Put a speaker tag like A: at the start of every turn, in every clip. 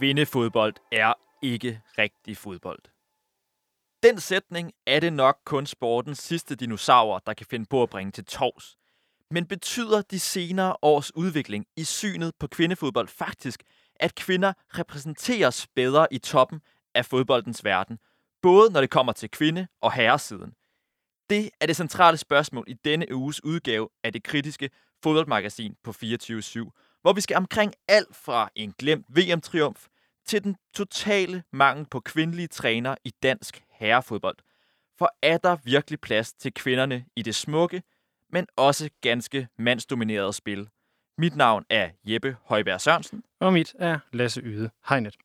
A: kvindefodbold er ikke rigtig fodbold. Den sætning er det nok kun sportens sidste dinosaurer, der kan finde på at bringe til tors. Men betyder de senere års udvikling i synet på kvindefodbold faktisk, at kvinder repræsenteres bedre i toppen af fodboldens verden, både når det kommer til kvinde- og herresiden? Det er det centrale spørgsmål i denne uges udgave af det kritiske fodboldmagasin på 24-7, hvor vi skal omkring alt fra en glemt VM-triumf til den totale mangel på kvindelige træner i dansk herrefodbold. For er der virkelig plads til kvinderne i det smukke, men også ganske mandsdominerede spil? Mit navn er Jeppe Højberg Sørensen.
B: Og mit er Lasse Yde Hegnet.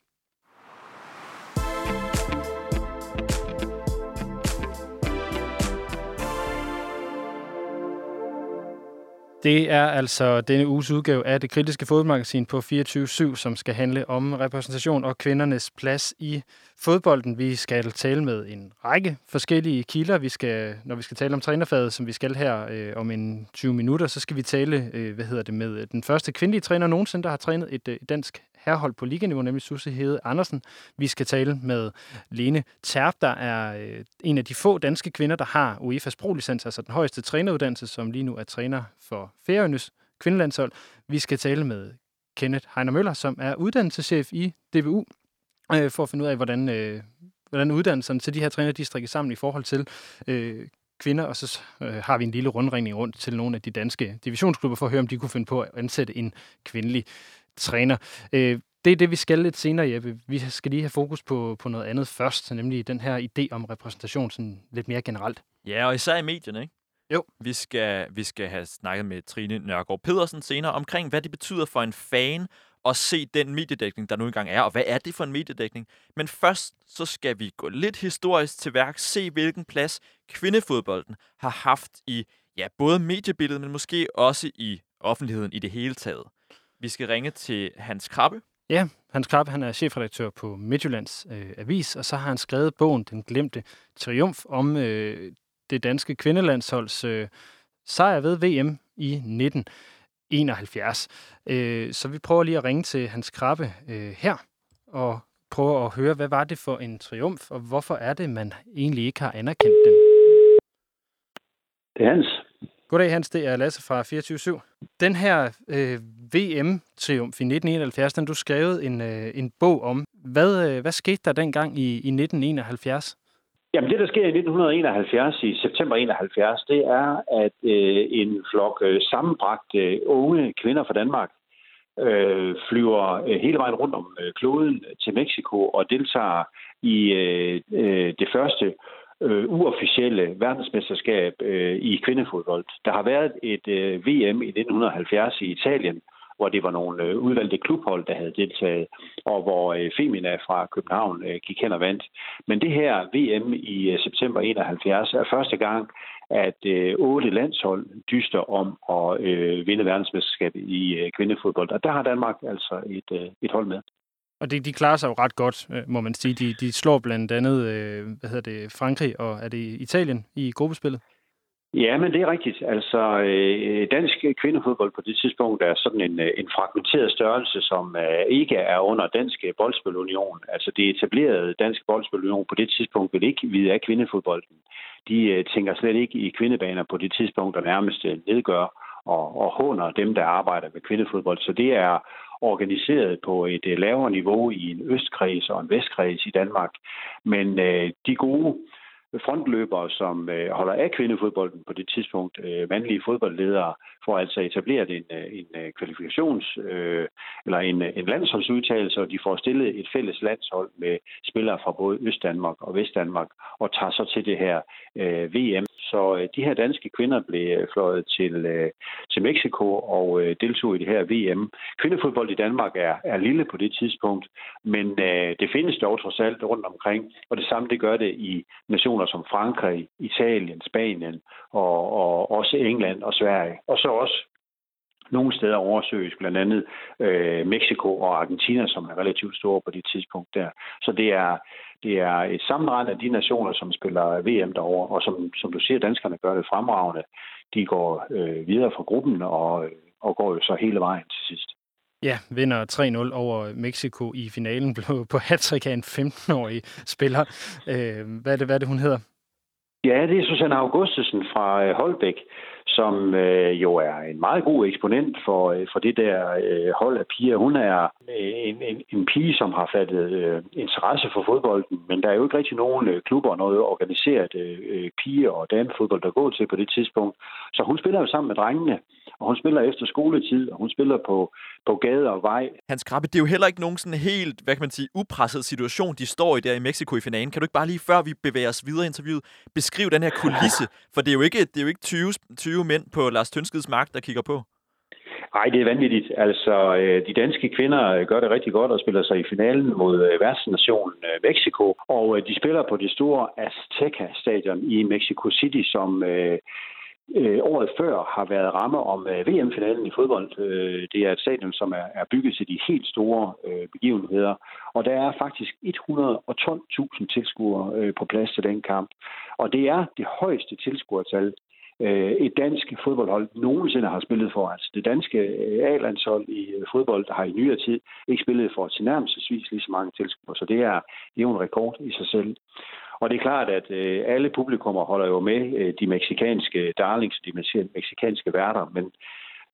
B: Det er altså denne uges udgave af det kritiske fodboldmagasin på 24-7, som skal handle om repræsentation og kvindernes plads i fodbolden. Vi skal tale med en række forskellige kilder. Vi skal, når vi skal tale om trænerfaget, som vi skal her øh, om en 20 minutter, så skal vi tale øh, hvad hedder det, med den første kvindelige træner nogensinde, der har trænet et, øh, dansk herhold på liganiveau, nemlig Susse Hede Andersen. Vi skal tale med Lene Terp, der er øh, en af de få danske kvinder, der har UEFA's pro-licens, altså den højeste træneruddannelse, som lige nu er træner for Færøernes kvindelandshold. Vi skal tale med Kenneth Heiner Møller, som er uddannelseschef i DBU, øh, for at finde ud af, hvordan, øh, hvordan uddannelserne til de her træner, de strikker sammen i forhold til øh, kvinder, og så øh, har vi en lille rundringning rundt til nogle af de danske divisionsklubber, for at høre, om de kunne finde på at ansætte en kvindelig træner. Øh, det er det, vi skal lidt senere, Jeppe. Vi skal lige have fokus på, på noget andet først, nemlig den her idé om repræsentation sådan lidt mere generelt.
A: Ja, og især i medierne, ikke?
B: Jo.
A: Vi skal, vi skal have snakket med Trine Nørgaard Pedersen senere omkring, hvad det betyder for en fan at se den mediedækning, der nu engang er, og hvad er det for en mediedækning. Men først så skal vi gå lidt historisk til værk, se hvilken plads kvindefodbolden har haft i ja, både mediebilledet, men måske også i offentligheden i det hele taget. Vi skal ringe til Hans Krabbe.
B: Ja, Hans Krabbe han er chefredaktør på Midtjyllands øh, Avis, og så har han skrevet bogen Den Glemte Triumf om øh, det danske kvindelandsholds øh, sejr ved VM i 1971. Øh, så vi prøver lige at ringe til Hans Krabbe øh, her, og prøve at høre, hvad var det for en triumf, og hvorfor er det, man egentlig ikke har anerkendt den?
C: Det er Hans.
B: Goddag Hans, det er Lasse fra 24 Den her øh, VM-triumf i 1971, den du skrevet en, øh, en bog om. Hvad, øh, hvad skete der dengang i, i 1971?
C: Jamen det, der sker i 1971, i september 71, det er, at øh, en flok øh, sammenbragte øh, unge kvinder fra Danmark øh, flyver øh, hele vejen rundt om øh, kloden til Mexico og deltager i øh, øh, det første øh, uofficielle verdensmesterskab øh, i kvindefodbold. Der har været et øh, VM i 1970 i Italien, hvor det var nogle øh, udvalgte klubhold, der havde deltaget, og hvor øh, Femina fra København øh, gik hen og vandt. Men det her VM i øh, september 71 er første gang, at øh, otte landshold dyster om at øh, vinde verdensmesterskabet i øh, kvindefodbold. Og der har Danmark altså et, øh, et hold med.
B: Og de, de klarer sig jo ret godt, øh, må man sige. De, de slår blandt andet øh, hvad hedder det, Frankrig og er det Italien i gruppespillet?
C: Ja, men det er rigtigt. Altså, øh, dansk kvindefodbold på det tidspunkt er sådan en, øh, en fragmenteret størrelse, som øh, ikke er under Dansk Boldspilunion. Altså, det etablerede Dansk Boldspilunion på det tidspunkt vil ikke vide af kvindefodbolden. De øh, tænker slet ikke i kvindebaner på det tidspunkt, der nærmest nedgør og, og håner dem, der arbejder med kvindefodbold. Så det er organiseret på et øh, lavere niveau i en østkreds og en vestkreds i Danmark. Men øh, de gode frontløbere, som øh, holder af kvindefodbolden på det tidspunkt, øh, mandlige fodboldledere, får altså etableret en, øh, en øh, kvalifikations- øh, eller en, en landsholdsudtalelse, og de får stillet et fælles landshold med spillere fra både Østdanmark og Vestdanmark, og tager så til det her øh, VM. Så øh, de her danske kvinder blev øh, fløjet til, øh, til Mexico og øh, deltog i det her VM. Kvindefodbold i Danmark er, er lille på det tidspunkt, men øh, det findes dog trods alt rundt omkring, og det samme det gør det i nationer som Frankrig, Italien, Spanien og, og også England og Sverige. Og så også nogle steder oversøges, blandt andet øh, Mexico og Argentina, som er relativt store på det tidspunkt der. Så det er, det er et sammenrend af de nationer, som spiller VM derovre, og som, som du siger, danskerne gør det fremragende. De går øh, videre fra gruppen og, og går jo så hele vejen til sidst.
B: Ja, vinder 3-0 over Mexico i finalen, blev på hat af en 15-årig spiller. Øh, hvad, er det, hvad er det, hun hedder?
C: Ja, det er Susanne Augustusen fra øh, Holbæk, som øh, jo er en meget god eksponent for, øh, for det der øh, hold af piger. Hun er øh, en, en, en pige, som har fattet øh, interesse for fodbolden, men der er jo ikke rigtig nogen øh, klubber og noget organiseret øh, øh piger og damefodbold, der går til på det tidspunkt. Så hun spiller jo sammen med drengene, og hun spiller efter skoletid, og hun spiller på, på gader og vej.
A: Hans Krabbe, det er jo heller ikke nogen sådan helt, hvad kan man sige, upresset situation, de står i der i Mexico i finalen. Kan du ikke bare lige, før vi bevæger os videre i interviewet, beskrive den her kulisse? For det er jo ikke, det er jo ikke 20, 20 mænd på Lars Tønskeds magt, der kigger på.
C: Nej, det er vanvittigt. Altså, øh, de danske kvinder øh, gør det rigtig godt og spiller sig i finalen mod øh, værtsnationen Mexico. Og de spiller på det store Azteca-stadion i Mexico City, som øh, året før har været ramme om øh, VM-finalen i fodbold. Øh, det er et stadion, som er, er bygget til de helt store øh, begivenheder, og der er faktisk 112.000 tilskuere øh, på plads til den kamp. Og det er det højeste tilskuertal, øh, et dansk fodboldhold nogensinde har spillet for. Altså det danske øh, A-landshold i øh, fodbold har i nyere tid ikke spillet for tilnærmelsesvis lige så mange tilskuere, så det er, det er jo en rekord i sig selv. Og det er klart, at øh, alle publikummer holder jo med øh, de meksikanske darlings, de meksikanske værter, men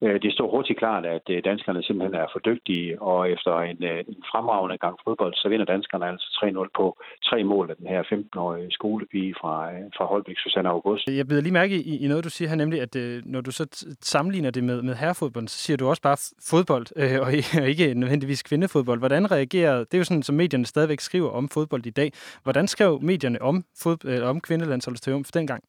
C: Øh, det står hurtigt klart, at øh, danskerne simpelthen er for dygtige, og efter en, øh, en fremragende gang fodbold, så vinder danskerne altså 3-0 på tre mål af den her 15-årige skolepige fra, fra Holbæk, Susanne August.
B: Jeg bliver lige mærke i, i noget, du siger her, nemlig, at når du så sammenligner det med, med herrefodbold, så siger du også bare fodbold, øh, og, og ikke nødvendigvis kvindefodbold. Hvordan reagerer, det er jo sådan, som medierne stadigvæk skriver om fodbold i dag. Hvordan skrev medierne om, fod, øh, om kvindelandsholdets triumf dengang?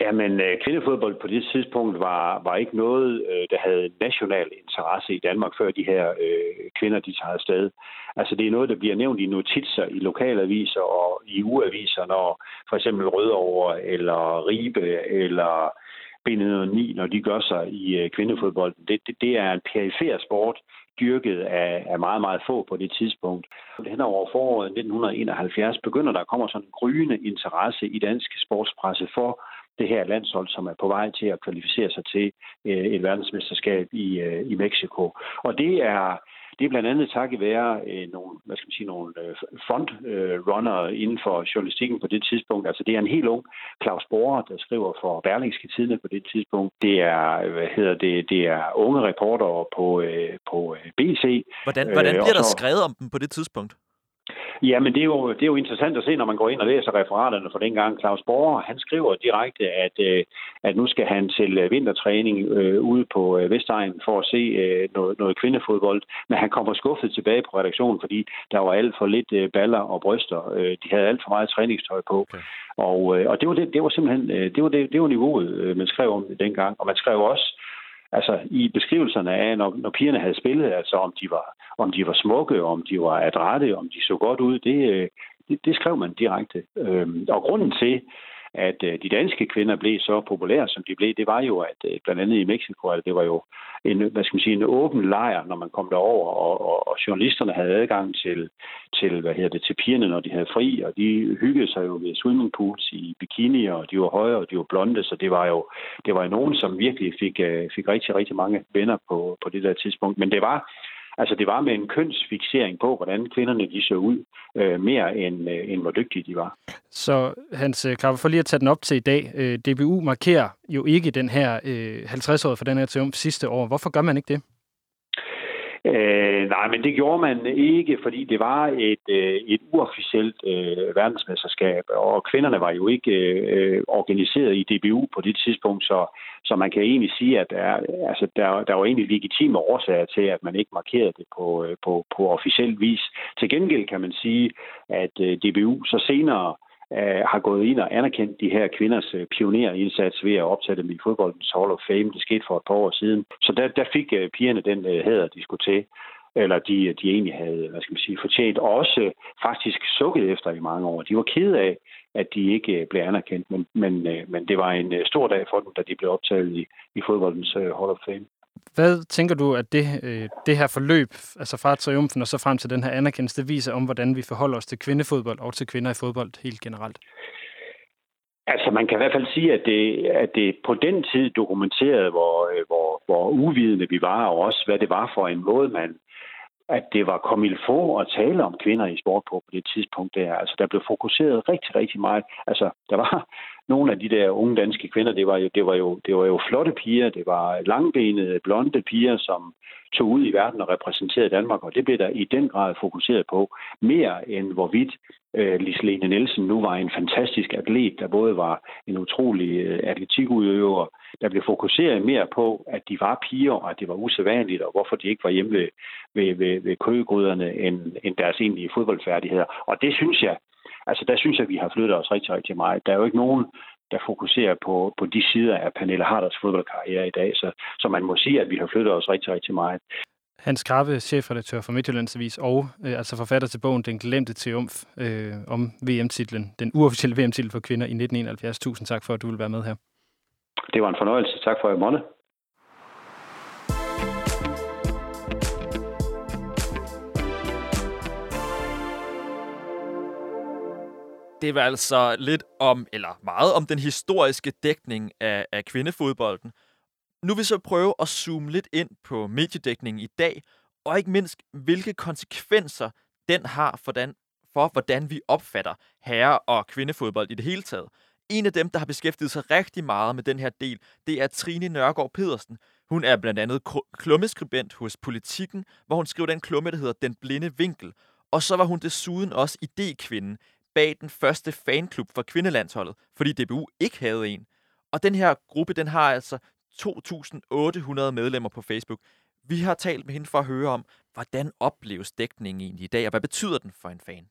C: Jamen, øh, kvindefodbold på det tidspunkt var, var ikke noget, øh, der havde national interesse i Danmark, før de her øh, kvinder, de tager afsted. Altså, det er noget, der bliver nævnt i notitser i lokalaviser og i ugeaviser, når for eksempel Rødovre eller Ribe eller B909, når de gør sig i øh, kvindefodbold. Det, det, det er en perifer sport, dyrket af, af meget, meget få på det tidspunkt. Hen over foråret 1971 begynder der at komme sådan en gryende interesse i dansk sportspresse for det her landshold, som er på vej til at kvalificere sig til øh, et verdensmesterskab i, øh, i Mexico. Og det er, det er blandt andet takket være øh, nogle, hvad skal man sige, nogle øh, frontrunner øh, inden for journalistikken på det tidspunkt. Altså det er en helt ung Claus Borer, der skriver for Berlingske Tidene på det tidspunkt. Det er, hvad hedder det, det er unge reportere på, øh, på øh, BC.
A: Hvordan, hvordan øh, bliver der skrevet om dem på det tidspunkt?
C: Ja, men det er, jo, det er jo interessant at se, når man går ind og læser referaterne fra dengang. Claus Borger, han skriver direkte, at, øh, at nu skal han til øh, vintertræning øh, ude på øh, Vestegn for at se øh, noget, noget kvindefodbold. Men han kommer skuffet tilbage på redaktionen, fordi der var alt for lidt øh, baller og bryster. De havde alt for meget træningstøj på. Okay. Og, og det, var det, det var simpelthen det var det, det var niveauet, man skrev om dengang. Og man skrev også, altså i beskrivelserne af, når, når pigerne havde spillet, altså om de var, om de var smukke, om de var adrette, om de så godt ud, det, øh, det, det skrev man direkte. Øhm, og grunden til, at øh, de danske kvinder blev så populære, som de blev, det var jo, at øh, blandt andet i Mexico, at det var jo en, hvad skal man sige, en åben lejr, når man kom derover, og, og, og journalisterne havde adgang til, til, hvad hedder det, til pigerne, når de havde fri, og de hyggede sig jo ved swimmingpools i bikini, og de var høje, og de var blonde, så det var jo, det var jo nogen, som virkelig fik, øh, fik rigtig, rigtig mange venner på, på det der tidspunkt. Men det var, Altså det var med en kønsfixering på, hvordan kvinderne de så ud, øh, mere end, øh, end hvor dygtige de var.
B: Så Hans øh, Krabbe, for lige at tage den op til i dag. Øh, DBU markerer jo ikke den her øh, 50-året for den her triumf sidste år. Hvorfor gør man ikke det?
C: Øh, nej, men det gjorde man ikke, fordi det var et, øh, et uofficielt øh, verdensmesterskab, og kvinderne var jo ikke øh, organiseret i DBU på det tidspunkt, så, så man kan egentlig sige, at der, altså, der, der var egentlig legitime årsager til, at man ikke markerede det på, øh, på, på officiel vis. Til gengæld kan man sige, at øh, DBU så senere øh, har gået ind og anerkendt de her kvinders øh, pionerindsats ved at optage dem i fodboldens Hall of Fame. Det skete for et par år siden. Så der, der fik øh, pigerne den øh, hæder, de skulle til eller de, de egentlig havde, hvad skal man sige, fortjent, og også faktisk sukket efter i mange år. De var kede af, at de ikke øh, blev anerkendt, men, men, øh, men det var en øh, stor dag for dem, da de blev optaget i, i fodboldens Hall of Fame.
B: Hvad tænker du, at det, øh, det her forløb, altså fra triumfen og så frem til den her anerkendelse, viser om, hvordan vi forholder os til kvindefodbold og til kvinder i fodbold helt generelt?
C: Altså, man kan i hvert fald sige, at det, at det på den tid dokumenterede, hvor, øh, hvor, hvor uvidende vi var, og også hvad det var for en måde, man, at det var kommet få at tale om kvinder i sport på på det tidspunkt der. Altså, der blev fokuseret rigtig, rigtig meget. Altså, der var nogle af de der unge danske kvinder, det var jo, det var jo, det var jo flotte piger, det var langbenede, blonde piger, som tog ud i verden og repræsenterede Danmark, og det blev der i den grad fokuseret på, mere end hvorvidt øh, Lislene Nielsen nu var en fantastisk atlet, der både var en utrolig øh, atletikudøver, der blev fokuseret mere på, at de var piger, og at det var usædvanligt, og hvorfor de ikke var hjemme ved, ved, ved, ved køgegryderne end, end deres egentlige fodboldfærdigheder. Og det synes jeg, altså der synes jeg, vi har flyttet os rigtig, rigtig meget. Der er jo ikke nogen, der fokuserer på, på de sider af Pernille Harders fodboldkarriere i dag, så, så man må sige, at vi har flyttet os rigtig, rigtig meget.
B: Hans Krabbe, chefredaktør for Midtjyllandsavis og øh, altså forfatter til bogen Den glemte triumf øh, om VM-titlen, den uofficielle VM-titel for kvinder i 1971. Tusind tak for, at du vil være med her.
C: Det var en fornøjelse. Tak for at måtte.
A: Det var altså lidt om, eller meget om den historiske dækning af, af kvindefodbolden. Nu vil vi så prøve at zoome lidt ind på mediedækningen i dag, og ikke mindst, hvilke konsekvenser den har for, den, for hvordan vi opfatter herre- og kvindefodbold i det hele taget. En af dem, der har beskæftiget sig rigtig meget med den her del, det er Trine Nørgaard Pedersen. Hun er blandt andet klummeskribent hos Politikken, hvor hun skriver den klumme, der hedder Den Blinde Vinkel. Og så var hun desuden også idékvinden bag den første fanklub for kvindelandsholdet, fordi DBU ikke havde en. Og den her gruppe, den har altså 2.800 medlemmer på Facebook. Vi har talt med hende for at høre om, hvordan opleves dækningen egentlig i dag, og hvad betyder den for en fan?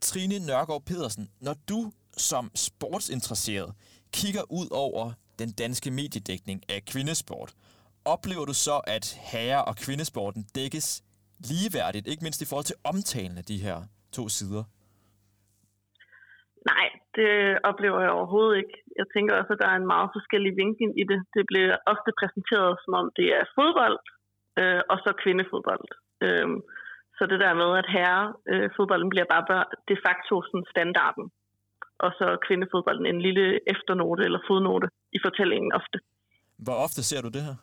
A: Trine Nørgaard Pedersen, når du som sportsinteresseret kigger ud over den danske mediedækning af kvindesport, oplever du så, at herre- og kvindesporten dækkes ligeværdigt, ikke mindst i forhold til omtalen af de her to sider?
D: Nej, det oplever jeg overhovedet ikke. Jeg tænker også, at der er en meget forskellig vinkel i det. Det bliver ofte præsenteret, som om det er fodbold, øh, og så kvindefodbold. Øh, så det der med, at herrefodbolden øh, bliver bare de facto sådan standarden, og så kvindefodbolden en lille efternote eller fodnote i fortællingen ofte.
A: Hvor ofte ser du det her?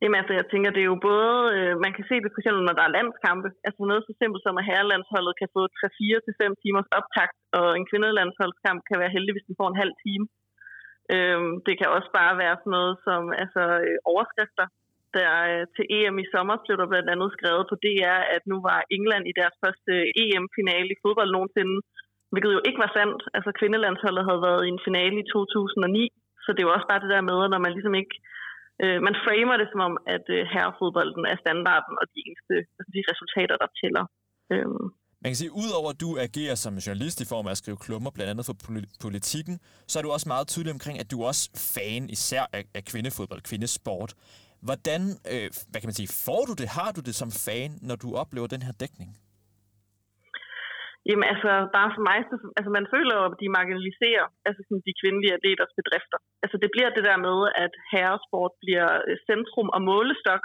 D: Jamen altså, jeg tænker, det er jo både, øh, man kan se det for eksempel, når der er landskampe. Altså noget så simpelt som, at herrelandsholdet kan få 3-4 til 5 timers optakt, og en kvindelandsholdskamp kan være heldig, hvis den får en halv time. Øhm, det kan også bare være sådan noget som altså, øh, overskrifter. Der øh, til EM i sommer blev der blandt andet skrevet på DR, at nu var England i deres første EM-finale i fodbold nogensinde, hvilket jo ikke var sandt. Altså kvindelandsholdet havde været i en finale i 2009, så det er jo også bare det der med, når man ligesom ikke øh, man framer det som om, at øh, herrefodbolden er standarden og de eneste altså de resultater, der tæller. Øhm.
A: Man kan sige, at udover at du agerer som journalist i form af at skrive klummer, blandt andet for politikken, så er du også meget tydelig omkring, at du er også fan især af, af kvindefodbold, kvindesport. Hvordan, øh, hvad kan man sige, får du det? Har du det som fan, når du oplever den her dækning?
D: Jamen altså, bare for mig, så, altså man føler jo, at de marginaliserer altså sådan de kvindelige atleters bedrifter. Altså det bliver det der med, at herresport bliver øh, centrum og målestok,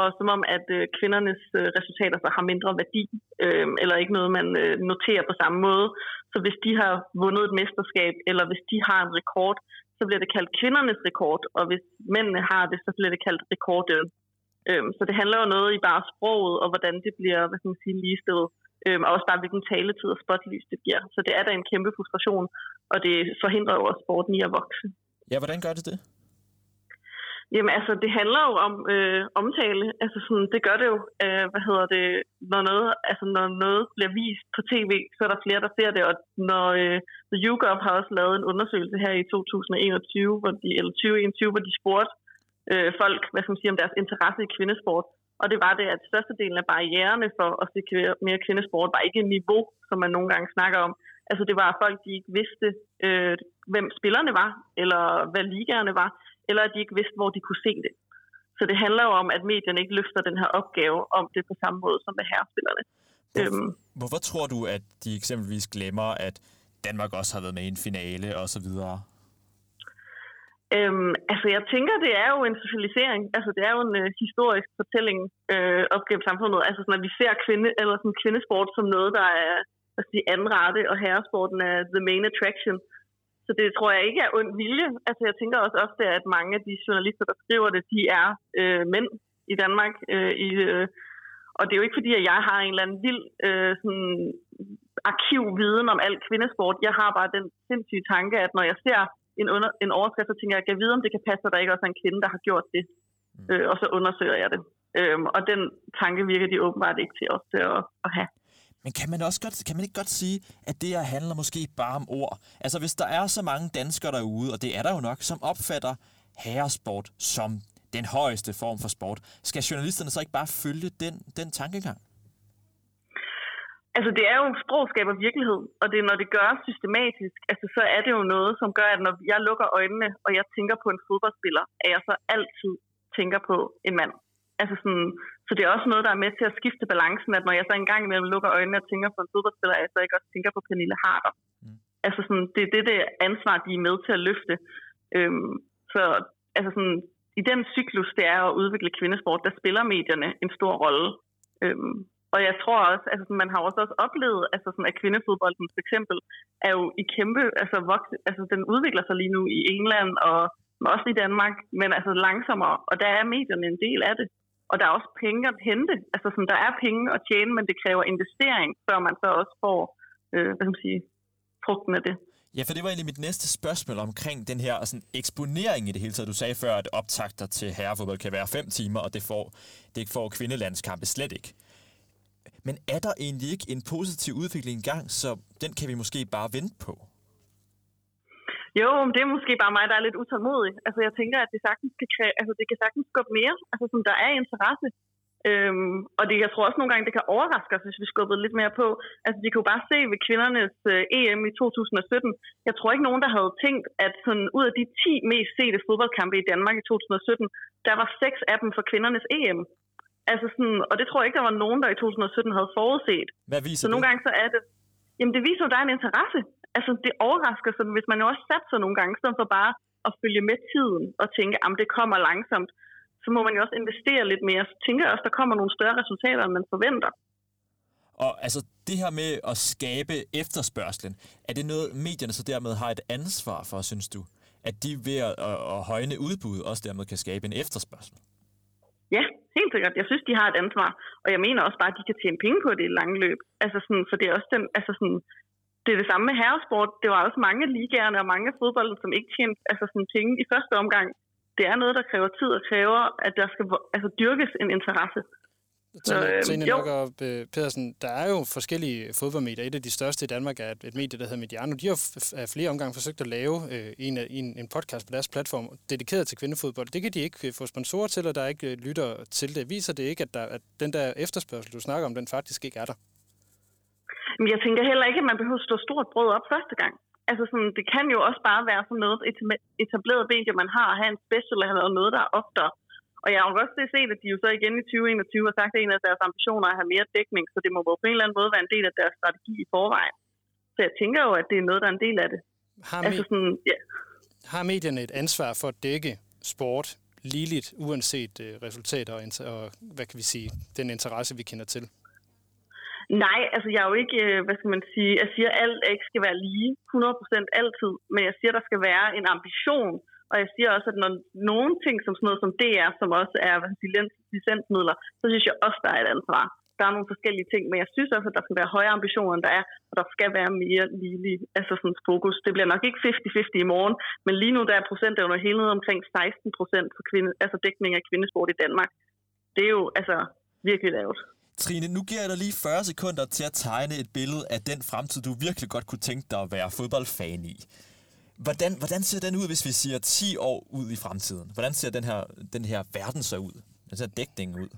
D: og som om, at øh, kvindernes øh, resultater så har mindre værdi, øh, eller ikke noget, man øh, noterer på samme måde. Så hvis de har vundet et mesterskab, eller hvis de har en rekord, så bliver det kaldt kvindernes rekord, og hvis mændene har det, så bliver det kaldt rekorden. Øh, så det handler jo noget i bare sproget, og hvordan det bliver hvad skal man sige, ligestillet øhm, og også bare hvilken taletid og spotlys det giver. Så det er da en kæmpe frustration, og det forhindrer jo også sporten i at vokse.
A: Ja, hvordan gør det det?
D: Jamen altså, det handler jo om øh, omtale. Altså sådan, det gør det jo. Øh, hvad hedder det? Når noget, altså, når noget bliver vist på tv, så er der flere, der ser det. Og når øh, YouGov har også lavet en undersøgelse her i 2021, hvor de, eller 2021, hvor de spurgte øh, folk, hvad skal man sige, om deres interesse i kvindesport. Og det var det, at størstedelen af barriererne for at se mere kvindesport var ikke niveau, som man nogle gange snakker om. Altså det var, at folk de ikke vidste, øh, hvem spillerne var, eller hvad ligaerne var, eller at de ikke vidste, hvor de kunne se det. Så det handler jo om, at medierne ikke løfter den her opgave om det på samme måde som med herrespillerne.
A: Hvor, øhm, hvorfor tror du, at de eksempelvis glemmer, at Danmark også har været med i en finale osv.?
D: Øhm, altså, jeg tænker, det er jo en socialisering. Altså, det er jo en øh, historisk fortælling øh, op gennem samfundet. Altså, når vi ser kvinde, eller sådan kvindesport som noget, der er altså, de anden rette, og herresporten er the main attraction. Så det tror jeg ikke er ond vilje. Altså jeg tænker også ofte, at mange af de journalister, der skriver det, de er øh, mænd i Danmark. Øh, i, øh, og det er jo ikke fordi, at jeg har en eller anden vild øh, sådan, arkivviden om alt kvindesport. Jeg har bare den sindssyge tanke, at når jeg ser en, under, en overskrift, så tænker jeg, at jeg vide, om det kan passe, at der ikke også er en kvinde, der har gjort det. Mm. Øh, og så undersøger jeg det. Øh, og den tanke virker de åbenbart ikke til os til at, at have.
A: Men kan man også godt, kan man ikke godt sige, at det her handler måske bare om ord? Altså hvis der er så mange danskere derude, og det er der jo nok, som opfatter herresport som den højeste form for sport, skal journalisterne så ikke bare følge den, den tankegang?
D: Altså det er jo, sprog skaber virkelighed, og det når det gøres systematisk, altså så er det jo noget, som gør, at når jeg lukker øjnene, og jeg tænker på en fodboldspiller, at jeg så altid tænker på en mand. Altså sådan, så det er også noget, der er med til at skifte balancen, at når jeg så engang imellem lukker øjnene og tænker på en fodboldspiller, at jeg så ikke også tænker på Pernille Harder. Mm. Altså sådan, det er det, det ansvar, de er med til at løfte. Øhm, så altså sådan, i den cyklus, det er at udvikle kvindesport, der spiller medierne en stor rolle. Øhm, og jeg tror også, altså man har også, også oplevet, altså sådan, at kvindefodbolden for eksempel er jo i kæmpe, altså, voks, altså den udvikler sig lige nu i England og også i Danmark, men altså langsommere, og der er medierne en del af det. Og der er også penge at hente. Altså sådan, der er penge at tjene, men det kræver investering, før man så også får, øh, hvad skal man sige, frugten af det.
A: Ja, for det var egentlig mit næste spørgsmål omkring den her sådan, eksponering i det hele taget. Du sagde før, at optagter til herrefodbold kan være fem timer, og det får, det får kvindelandskampe slet ikke. Men er der egentlig ikke en positiv udvikling engang, så den kan vi måske bare vente på?
D: Jo, det er måske bare mig, der er lidt utålmodig. Altså, jeg tænker, at det sagtens kan, kræ- altså, det kan sagtens skubbe mere. Altså, som der er interesse. Øhm, og det, jeg tror også nogle gange, det kan overraske os, hvis vi skubbede lidt mere på. Altså, vi kunne bare se ved kvindernes øh, EM i 2017. Jeg tror ikke nogen, der havde tænkt, at sådan, ud af de 10 mest sete fodboldkampe i Danmark i 2017, der var seks af dem for kvindernes EM. Altså sådan, og det tror jeg ikke, der var nogen, der i 2017 havde forudset.
A: Hvad viser
D: så nogle
A: det?
D: gange så er det... Jamen, det viser, at der er en interesse. Altså, det overrasker sig, hvis man jo også sat sig nogle gange, så for bare at følge med tiden og tænke, at det kommer langsomt, så må man jo også investere lidt mere. Så tænker jeg også, der kommer nogle større resultater, end man forventer.
A: Og altså, det her med at skabe efterspørgselen, er det noget, medierne så dermed har et ansvar for, synes du? At de ved at, at højne udbud også dermed kan skabe en efterspørgsel?
D: Ja, helt sikkert. Jeg synes, de har et ansvar. Og jeg mener også bare, at de kan tjene penge på det i lange løb. Altså sådan, for det er også den, altså sådan, det er det samme med herresport. Det var også mange ligaerne og mange fodbold, som ikke tjente altså sådan, penge i første omgang. Det er noget, der kræver tid og kræver, at der skal altså, dyrkes en interesse.
B: Trine øh, Nok og Pedersen, der er jo forskellige fodboldmedier. Et af de største i Danmark er et medie, der hedder Mediano. De har af flere omgange forsøgt at lave øh, en, en, en podcast på deres platform, dedikeret til kvindefodbold. Det kan de ikke få sponsorer til, og der er ikke øh, lytter til det. Viser det ikke, at, der, at den der efterspørgsel, du snakker om, den faktisk ikke er der?
D: Men jeg tænker heller ikke, at man behøver at stå stort brød op første gang. Altså sådan, det kan jo også bare være sådan noget etableret medie, man har, at have en special eller noget, der er oftere. Og jeg har også set, at de jo så igen i 2021 har sagt, at en af deres ambitioner er at have mere dækning, så det må på en eller anden måde være en del af deres strategi i forvejen. Så jeg tænker jo, at det er noget, der er en del af det.
B: Har, altså sådan, ja. har medierne et ansvar for at dække sport ligeligt, uanset uh, resultater og, og, hvad kan vi sige, den interesse, vi kender til?
D: Nej, altså jeg er jo ikke, øh, hvad skal man sige, jeg siger, at alt ikke skal være lige 100% altid, men jeg siger, at der skal være en ambition, og jeg siger også, at når nogle ting som sådan noget som DR, som også er licensmidler, så synes jeg også, der er et ansvar. Der er nogle forskellige ting, men jeg synes også, at der skal være højere ambitioner, end der er, og der skal være mere ligelig altså sådan fokus. Det bliver nok ikke 50-50 i morgen, men lige nu der er under hele ned omkring 16 procent for kvinde, altså dækning af kvindesport i Danmark. Det er jo altså virkelig lavt.
A: Trine, nu giver jeg dig lige 40 sekunder til at tegne et billede af den fremtid, du virkelig godt kunne tænke dig at være fodboldfan i. Hvordan, hvordan ser den ud, hvis vi siger 10 år ud i fremtiden? Hvordan ser den her, den her verden så ud? Hvordan ser dækningen ud?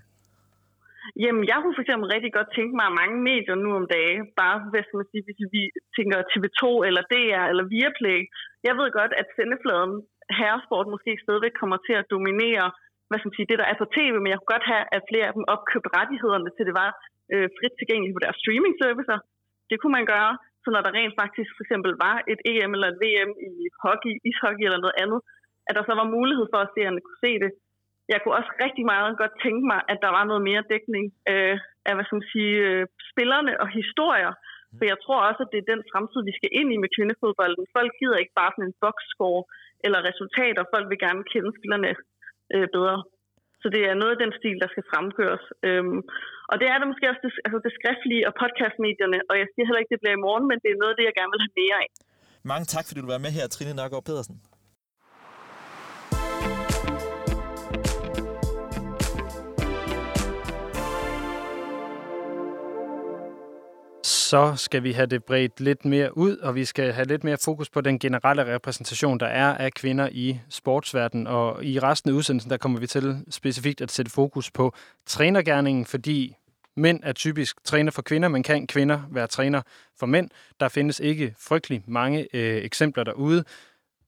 D: Jamen, jeg kunne for eksempel rigtig godt tænke mig mange medier nu om dagen. Bare, hvis, man siger, hvis vi tænker TV2 eller DR eller Viaplay. Jeg ved godt, at sendefladen herresport måske stadigvæk kommer til at dominere hvad skal man sige, det, der er på tv, men jeg kunne godt have, at flere af dem opkøbte rettighederne til det var øh, frit tilgængeligt på deres streaming-servicer. Det kunne man gøre, så når der rent faktisk for eksempel var et EM eller et VM i hockey, ishockey eller noget andet, at der så var mulighed for, at seerne kunne se det. Jeg kunne også rigtig meget godt tænke mig, at der var noget mere dækning øh, af hvad skal man sige, øh, spillerne og historier. For jeg tror også, at det er den fremtid, vi skal ind i med kvindefodbolden. Folk gider ikke bare sådan en boxscore eller resultater. Folk vil gerne kende spillerne øh, bedre. Så det er noget af den stil, der skal fremgøres. Øhm, og det er det måske også det, altså det skriftlige og podcastmedierne, og jeg siger heller ikke, det bliver i morgen, men det er noget af det, jeg gerne vil have mere af.
A: Mange tak, fordi du var med her, Trine Nørgaard Pedersen.
B: Så skal vi have det bredt lidt mere ud, og vi skal have lidt mere fokus på den generelle repræsentation, der er af kvinder i sportsverdenen. Og i resten af udsendelsen, der kommer vi til specifikt at sætte fokus på trænergærningen, fordi mænd er typisk træner for kvinder, men kan kvinder være træner for mænd? Der findes ikke frygtelig mange øh, eksempler derude.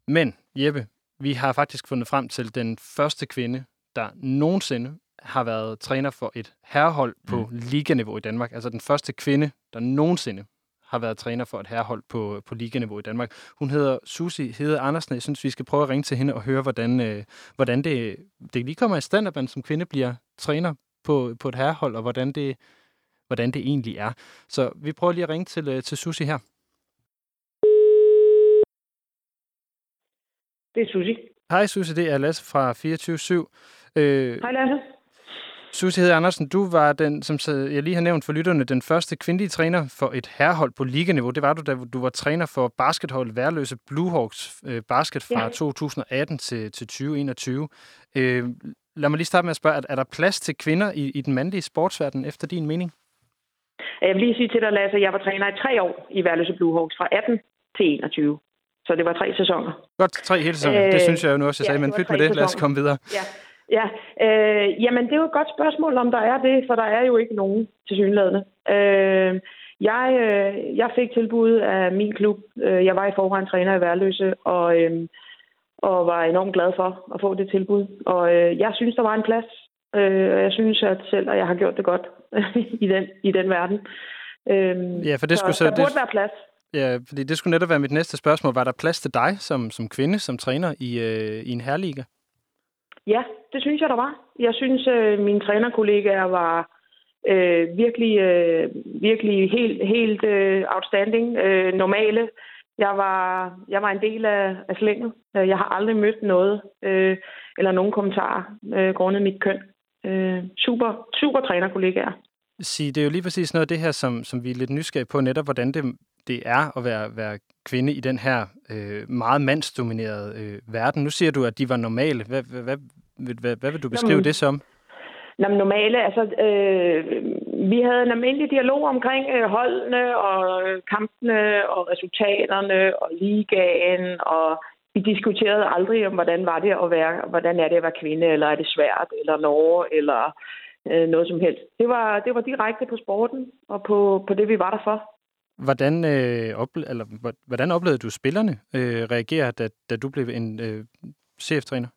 B: Men Jeppe, vi har faktisk fundet frem til den første kvinde, der nogensinde har været træner for et herrehold på mm. liganiveau i Danmark. Altså den første kvinde, der nogensinde har været træner for et herrehold på, på liganiveau i Danmark. Hun hedder Susi Hede Andersen. Jeg synes, vi skal prøve at ringe til hende og høre, hvordan, øh, hvordan det, det lige kommer i stand, at man som kvinde bliver træner på, på et herrehold, og hvordan det, hvordan det egentlig er. Så vi prøver lige at ringe til, øh, til Susi her.
E: Det er Susi.
B: Hej Susi, det er Lasse fra 24-7.
E: Øh, Hej Lasse.
B: Susie Hed Andersen, du var den, som jeg lige har nævnt for lytterne, den første kvindelige træner for et herrehold på liganiveau. Det var du, da du var træner for baskethold Værløse Bluehawks øh, basket fra ja. 2018 til, til 2021. Øh, lad mig lige starte med at spørge, er, er der plads til kvinder i, i den mandlige sportsverden efter din mening?
E: Jeg vil lige sige til dig, Lasse, at jeg var træner i tre år i Værløse Bluehawks fra 18 til 21. Så det var tre sæsoner.
B: Godt, tre hele sæsoner. Øh, det synes jeg jo nu også, jeg sagde, ja, men pyt med det. Lad os komme videre.
E: Ja. Ja, øh, jamen det er jo et godt spørgsmål, om der er det, for der er jo ikke nogen til synlædende. Øh, jeg, øh, jeg fik tilbud af min klub. Øh, jeg var i forvejen træner i Værløse, og, øh, og var enormt glad for at få det tilbud. Og øh, jeg synes, der var en plads. Øh, og jeg synes at selv, at jeg har gjort det godt i, den, i den verden.
B: Øh, ja, for det skulle
E: så, der burde være plads.
B: Ja, fordi det skulle netop være mit næste spørgsmål. Var der plads til dig som, som kvinde, som træner i, øh, i en herreliga?
E: Ja, det synes jeg, der var. Jeg synes, øh, mine trænerkollegaer var øh, virkelig, øh, virkelig helt, helt øh, outstanding, øh, normale. Jeg var, jeg var en del af, af slænget. Øh, jeg har aldrig mødt noget øh, eller nogen kommentarer øh, grundet mit køn. Øh, super, super trænerkollegaer.
B: Sige, det er jo lige præcis noget af det her, som, som vi er lidt nysgerrige på, netop hvordan det, det er at være, være kvinde i den her øh, meget mandsdominerede øh, verden. Nu siger du, at de var normale. Hvad, hvad, hvad, hvad, hvad vil du beskrive Jamen, det som?
E: Jamen, normale, altså, øh, vi havde en almindelig dialog omkring øh, holdene og øh, kampene og resultaterne og ligaen, og vi diskuterede aldrig om, hvordan var det at være, hvordan er det at være kvinde, eller er det svært, eller Norge, eller øh, noget som helst. Det var, det var direkte på sporten og på, på det, vi var der for.
B: Hvordan, øh, ople- eller, hvordan oplevede du spillerne øh, reagere, da, da du blev en øh, CF-træner?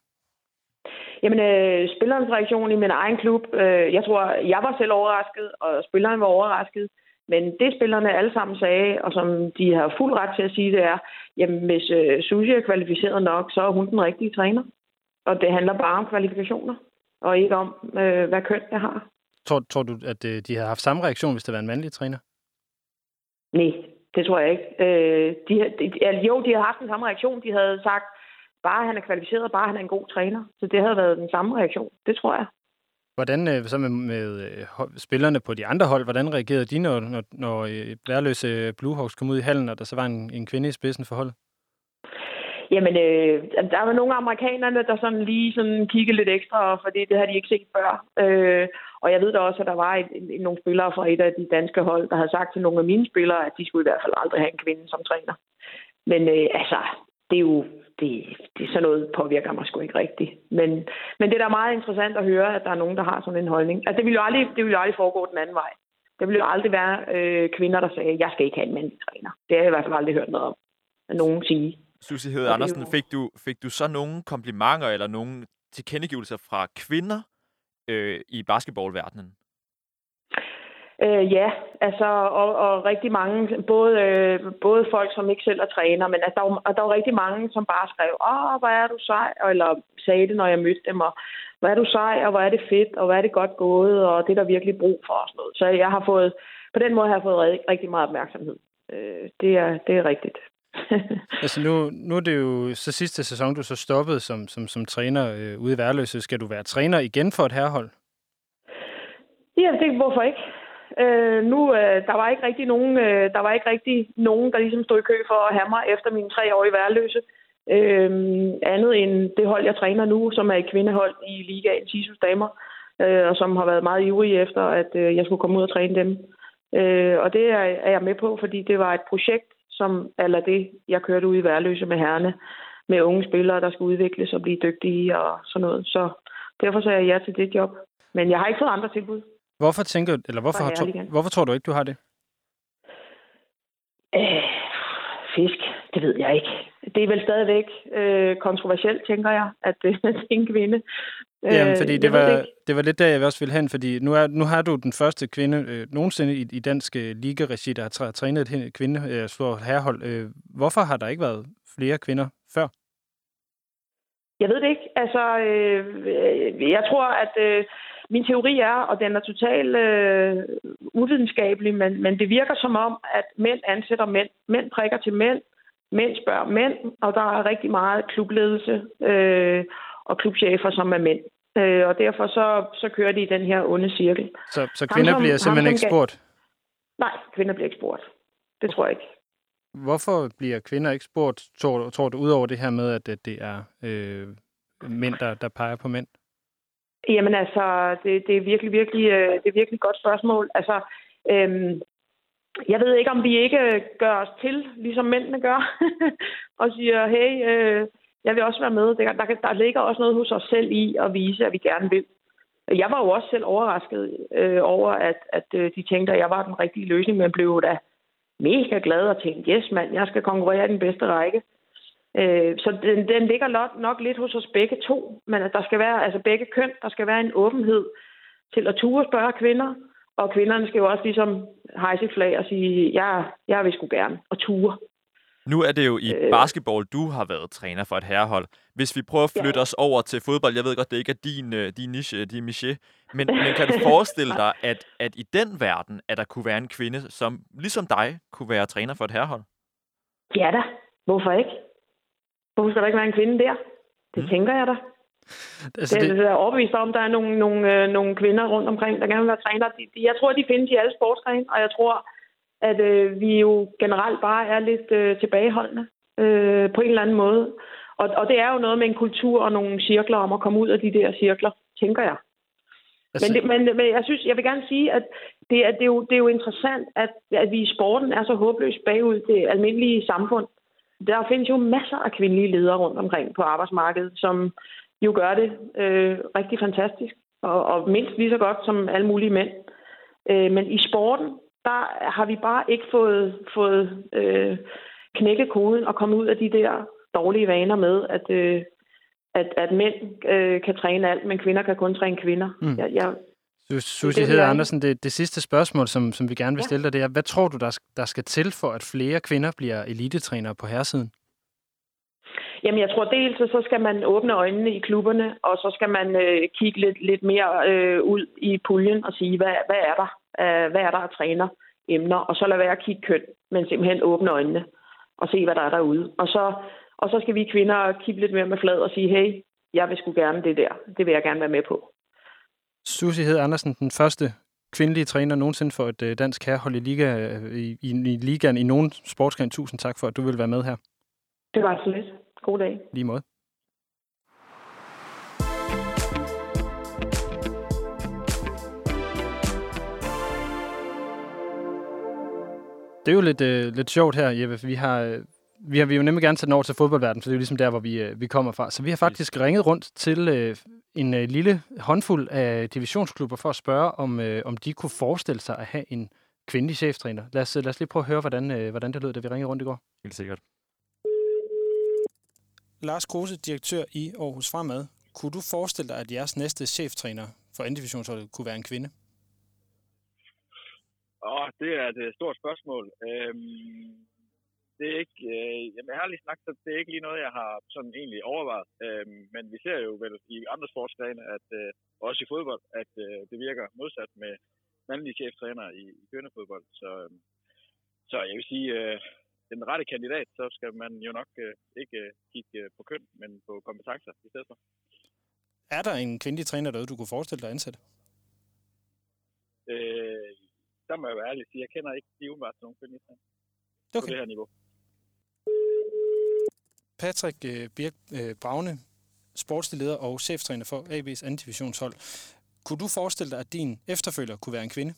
E: Jamen, øh, spillerens reaktion i min egen klub, øh, jeg tror, jeg var selv overrasket, og spilleren var overrasket. Men det spillerne alle sammen sagde, og som de har fuld ret til at sige, det er, jamen hvis øh, Susie er kvalificeret nok, så er hun den rigtige træner. Og det handler bare om kvalifikationer, og ikke om, øh, hvad køn jeg har.
B: Tror, tror du, at øh, de har haft samme reaktion, hvis det var en mandlig træner?
E: Nej, det tror jeg ikke. Øh, de, de, jo, de har haft den samme reaktion. De havde sagt, bare han er kvalificeret, bare han er en god træner. Så det havde været den samme reaktion. Det tror jeg.
B: Hvordan øh, så med, med øh, spillerne på de andre hold, hvordan reagerede de, når, når, når værløse Bluehawks kom ud i hallen, og der så var en, en kvinde i spidsen for holdet?
E: Jamen, øh, der var nogle amerikanerne, der sådan lige sådan kiggede lidt ekstra, fordi det havde de ikke set før. Øh, og jeg ved da også, at der var et, et, nogle spillere fra et af de danske hold, der havde sagt til nogle af mine spillere, at de skulle i hvert fald aldrig have en kvinde som træner. Men øh, altså, det er jo det, det er sådan noget påvirker mig sgu ikke rigtigt. Men, men det er da meget interessant at høre, at der er nogen, der har sådan en holdning. Altså, det ville jo aldrig, det ville jo aldrig foregå den anden vej. Det ville jo aldrig være øh, kvinder, der sagde, jeg skal ikke have en mandlig træner. Det har jeg i hvert fald aldrig hørt noget om. At nogen sige.
A: Susie Hed Andersen, fik du, fik du så nogle komplimenter eller nogle tilkendegivelser fra kvinder øh, i basketballverdenen?
E: Øh, ja, altså, og, og rigtig mange, både, øh, både folk, som ikke selv er træner, men altså, der, var, der var rigtig mange, som bare skrev, åh, hvor er du sej, eller sagde det, når jeg mødte dem, og hvor er du sej, og hvor er det fedt, og hvor er det godt gået, og det er der virkelig brug for, og sådan noget. Så jeg har fået på den måde har jeg fået rigtig meget opmærksomhed. Øh, det, er, det er rigtigt.
B: altså nu, nu er det jo så sidste sæson, du så stoppet som, som, som træner øh, ude i Værløse. Skal du være træner igen for et herrehold?
E: Ja, det hvorfor ikke? Øh, nu, øh, der var ikke rigtig nogen, øh, der var ikke rigtig nogen, der ligesom stod i kø for at have mig efter mine tre år i Værløse. Øh, andet end det hold, jeg træner nu, som er et kvindehold i Ligaen, Tisus Damer, øh, og som har været meget ivrige efter, at øh, jeg skulle komme ud og træne dem. Øh, og det er, er jeg med på, fordi det var et projekt, som eller det, jeg kørte ud i Værløse med herrene, med unge spillere, der skal udvikles og blive dygtige og sådan noget. Så derfor sagde jeg ja til det job. Men jeg har ikke fået andre tilbud.
B: Hvorfor tænker eller hvorfor, har, hvorfor tror du ikke, du har det?
E: Øh, fisk, det ved jeg ikke. Det er vel stadigvæk øh, kontroversielt, tænker jeg, at det er en kvinde.
B: Jamen, fordi det var, det, det var lidt der, jeg også ville hen, fordi nu, er, nu har du den første kvinde øh, nogensinde i, i dansk øh, ligaregi, der har trænet et kvinde øh, for herrehold. Øh, hvorfor har der ikke været flere kvinder før?
E: Jeg ved det ikke. Altså, øh, jeg tror, at øh, min teori er, og den er totalt øh, uvidenskabelig, men, men det virker som om, at mænd ansætter mænd. Mænd prikker til mænd. Mænd spørger mænd, og der er rigtig meget klubledelse øh, og klubchefer, som er mænd. Øh, og derfor så, så kører de i den her onde cirkel.
B: Så, så kvinder ham, bliver simpelthen ham, ikke spurgt?
E: Nej, kvinder bliver ikke spurgt. Det tror jeg ikke.
B: Hvorfor bliver kvinder ikke spurgt, tror, tror du, udover det her med, at det er øh, mænd, der, der peger på mænd?
E: Jamen altså, det, det er virkelig, virkelig, øh, det er virkelig et godt spørgsmål. Altså, øhm, jeg ved ikke, om vi ikke gør os til, ligesom mændene gør, og siger, hey, øh, jeg vil også være med. Der, der, der ligger også noget hos os selv i at vise, at vi gerne vil. Jeg var jo også selv overrasket øh, over, at, at øh, de tænkte, at jeg var den rigtige løsning, men blev da mega glad og tænkte, yes mand, jeg skal konkurrere i den bedste række. Øh, så den, den ligger nok, nok lidt hos os begge to, men at der skal være, altså begge køn, der skal være en åbenhed til at ture spørge kvinder, og kvinderne skal jo også ligesom hejse flag og sige, ja, jeg vil sgu gerne, og ture.
A: Nu er det jo i øh, basketball, du har været træner for et herrehold. Hvis vi prøver at flytte ja. os over til fodbold, jeg ved godt, det ikke er din, øh, din niche, din miché, men, men kan du forestille dig, at, at i den verden, at der kunne være en kvinde, som ligesom dig kunne være træner for et herrehold?
E: Ja da. Hvorfor ikke? Hvorfor skal der ikke være en kvinde der? Det mm. tænker jeg da. Altså, det, det er overbevist om, der er nogle, nogle, øh, nogle kvinder rundt omkring, der gerne vil være træner. De, de, jeg tror, de findes i alle sportsgrene, og jeg tror, at øh, vi jo generelt bare er lidt øh, tilbageholdende øh, på en eller anden måde. Og, og det er jo noget med en kultur og nogle cirkler om at komme ud af de der cirkler, tænker jeg. Altså... Men, det, men, men jeg synes, jeg vil gerne sige, at det er, det er, jo, det er jo interessant, at, at vi i sporten er så håbløst bagud det almindelige samfund. Der findes jo masser af kvindelige ledere rundt omkring på arbejdsmarkedet, som jo gør det øh, rigtig fantastisk, og, og mindst lige så godt som alle mulige mænd. Øh, men i sporten, der har vi bare ikke fået, fået øh, knækket koden og kommet ud af de der dårlige vaner med, at, øh, at, at mænd øh, kan træne alt, men kvinder kan kun træne kvinder.
B: Mm. Jeg, jeg, Susie Hed Andersen, det, det sidste spørgsmål, som, som vi gerne vil stille dig, det er, hvad tror du, der, der skal til for, at flere kvinder bliver elitetrænere på herresiden?
E: Jamen, jeg tror dels, så skal man åbne øjnene i klubberne, og så skal man øh, kigge lidt, lidt mere øh, ud i puljen og sige, hvad, hvad er der? Øh, hvad er der af træner emner? Og så lade være at kigge køn, men simpelthen åbne øjnene og se, hvad der er derude. Og så, og så skal vi kvinder kigge lidt mere med flad og sige, hey, jeg vil sgu gerne det der. Det vil jeg gerne være med på.
B: Susie Hed Andersen, den første kvindelige træner nogensinde for et øh, dansk herrehold i, liga, øh, i, i, i ligaen i nogen sportsgren. Tusind tak for, at du vil være med her.
E: Det var så lidt. God dag.
B: Lige måde. Det er jo lidt, øh, lidt sjovt her, Jeppe. Vi har, øh, vi har vi jo nemlig gerne taget over til fodboldverdenen, for det er jo ligesom der, hvor vi, øh, vi kommer fra. Så vi har faktisk ringet rundt til øh, en øh, lille håndfuld af divisionsklubber for at spørge, om, øh, om de kunne forestille sig at have en kvindelig cheftræner. Lad os, lad os lige prøve at høre, hvordan, øh, hvordan det lød, da vi ringede rundt i går.
A: Helt sikkert.
B: Lars Kruse, direktør i Aarhus Fremad. Kunne du forestille dig, at jeres næste cheftræner for divisionsholdet kunne være en kvinde?
F: Åh, oh, det er et øh, stort spørgsmål. Øhm, det er ikke, øh, jamen ærligt sagt, det er ikke lige noget, jeg har sådan egentlig overvejet. Øhm, men vi ser jo vel i andre sportsgrene, at øh, også i fodbold, at øh, det virker modsat med, mandlige cheftræner i, i kvindefodbold. Så, øh, så jeg vil sige, øh, den rette kandidat, så skal man jo nok øh, ikke øh, kigge øh, på køn, men på kompetencer i stedet for.
B: Er der en kvindelig træner derude, du kunne forestille dig at ansætte?
F: Øh, der må jeg være ærlig at sige, jeg kender ikke lige umiddelbart nogen kvindelige træner
B: Okay.
F: på det her niveau.
B: Patrick øh, Birk øh, Braune, sportsleder og cheftræner for AB's anden divisionshold. Kunne du forestille dig, at din efterfølger kunne være en kvinde?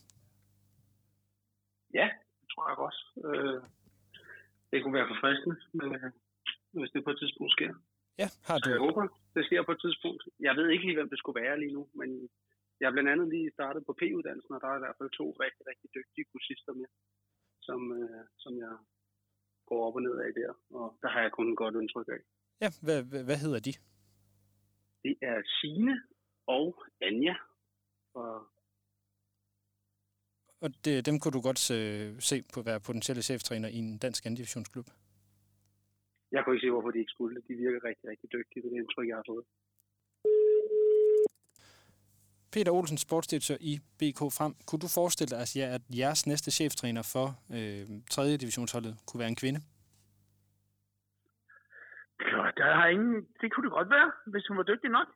G: Ja, det tror jeg også. Øh, det kunne være forfriskende, øh, hvis det på et tidspunkt sker.
B: Ja, har
G: Så
B: du.
G: jeg håber, det sker på et tidspunkt. Jeg ved ikke lige, hvem det skulle være lige nu, men jeg er blandt andet lige startet på P-uddannelsen, og der er i hvert fald to rigtig, rigtig dygtige kursister med, som, øh, som jeg går op og ned af der, og der har jeg kun et godt indtryk af.
B: Ja, hvad, hvad, hedder de?
G: Det er Sine og Anja. Og
B: Og det, dem kunne du godt øh, se på at være potentielle cheftræner i en dansk anden divisionsklub.
G: jeg kunne ikke se, hvorfor de ikke skulle. De virker rigtig, rigtig dygtige, det er det indtryk, jeg har fået.
B: Peter Olsen, sportsdirektør i BK Frem. Kunne du forestille dig, at, jer- at jeres næste cheftræner for øh, 3. divisionsholdet kunne være en kvinde?
G: Ja, der har ingen... Det kunne det godt være, hvis hun var dygtig nok.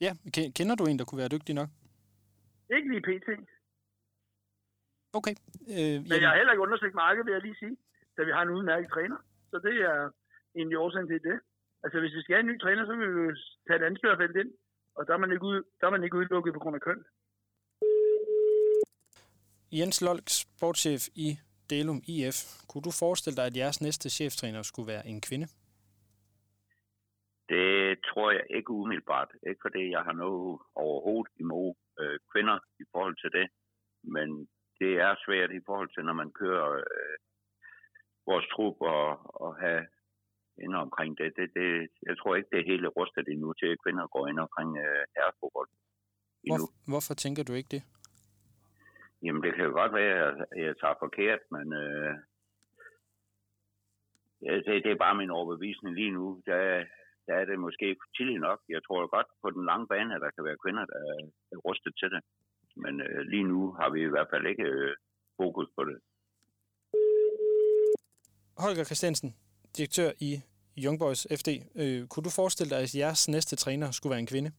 B: Ja, ke- kender du en, der kunne være dygtig nok?
G: Ikke lige pt.
B: Okay. Øh,
G: Men jeg har heller ikke undersøgt markedet, vil jeg lige sige, da vi har en udmærket træner. Så det er egentlig årsagen til det. Altså, hvis vi skal have en ny træner, så vil vi jo tage et ansøgerfelt ind, og der er man ikke, ud, der er man ikke udelukket på grund af køn.
B: Jens Lolk, sportschef i Delum IF. Kunne du forestille dig, at jeres næste cheftræner skulle være en kvinde?
H: Det tror jeg ikke umiddelbart. Ikke fordi jeg har noget overhovedet imod øh, kvinder i forhold til det. Men det er svært i forhold til, når man kører øh, vores trup og, og have ind omkring det. det, det. Jeg tror ikke, det er hele rustet endnu til, at kvinder går ind omkring øh, herrefodbold endnu.
B: Hvor, hvorfor tænker du ikke det?
H: Jamen, det kan jo godt være, at jeg tager forkert, men øh, det, det er bare min overbevisning lige nu. Der, der er det måske tidligt nok. Jeg tror godt på den lange bane, at der kan være kvinder, der er, er rustet til det. Men øh, lige nu har vi i hvert fald ikke øh, fokus på det.
B: Holger Christiansen, direktør i Young Boys FD. Øh, kunne du forestille dig, at jeres næste træner skulle være en kvinde?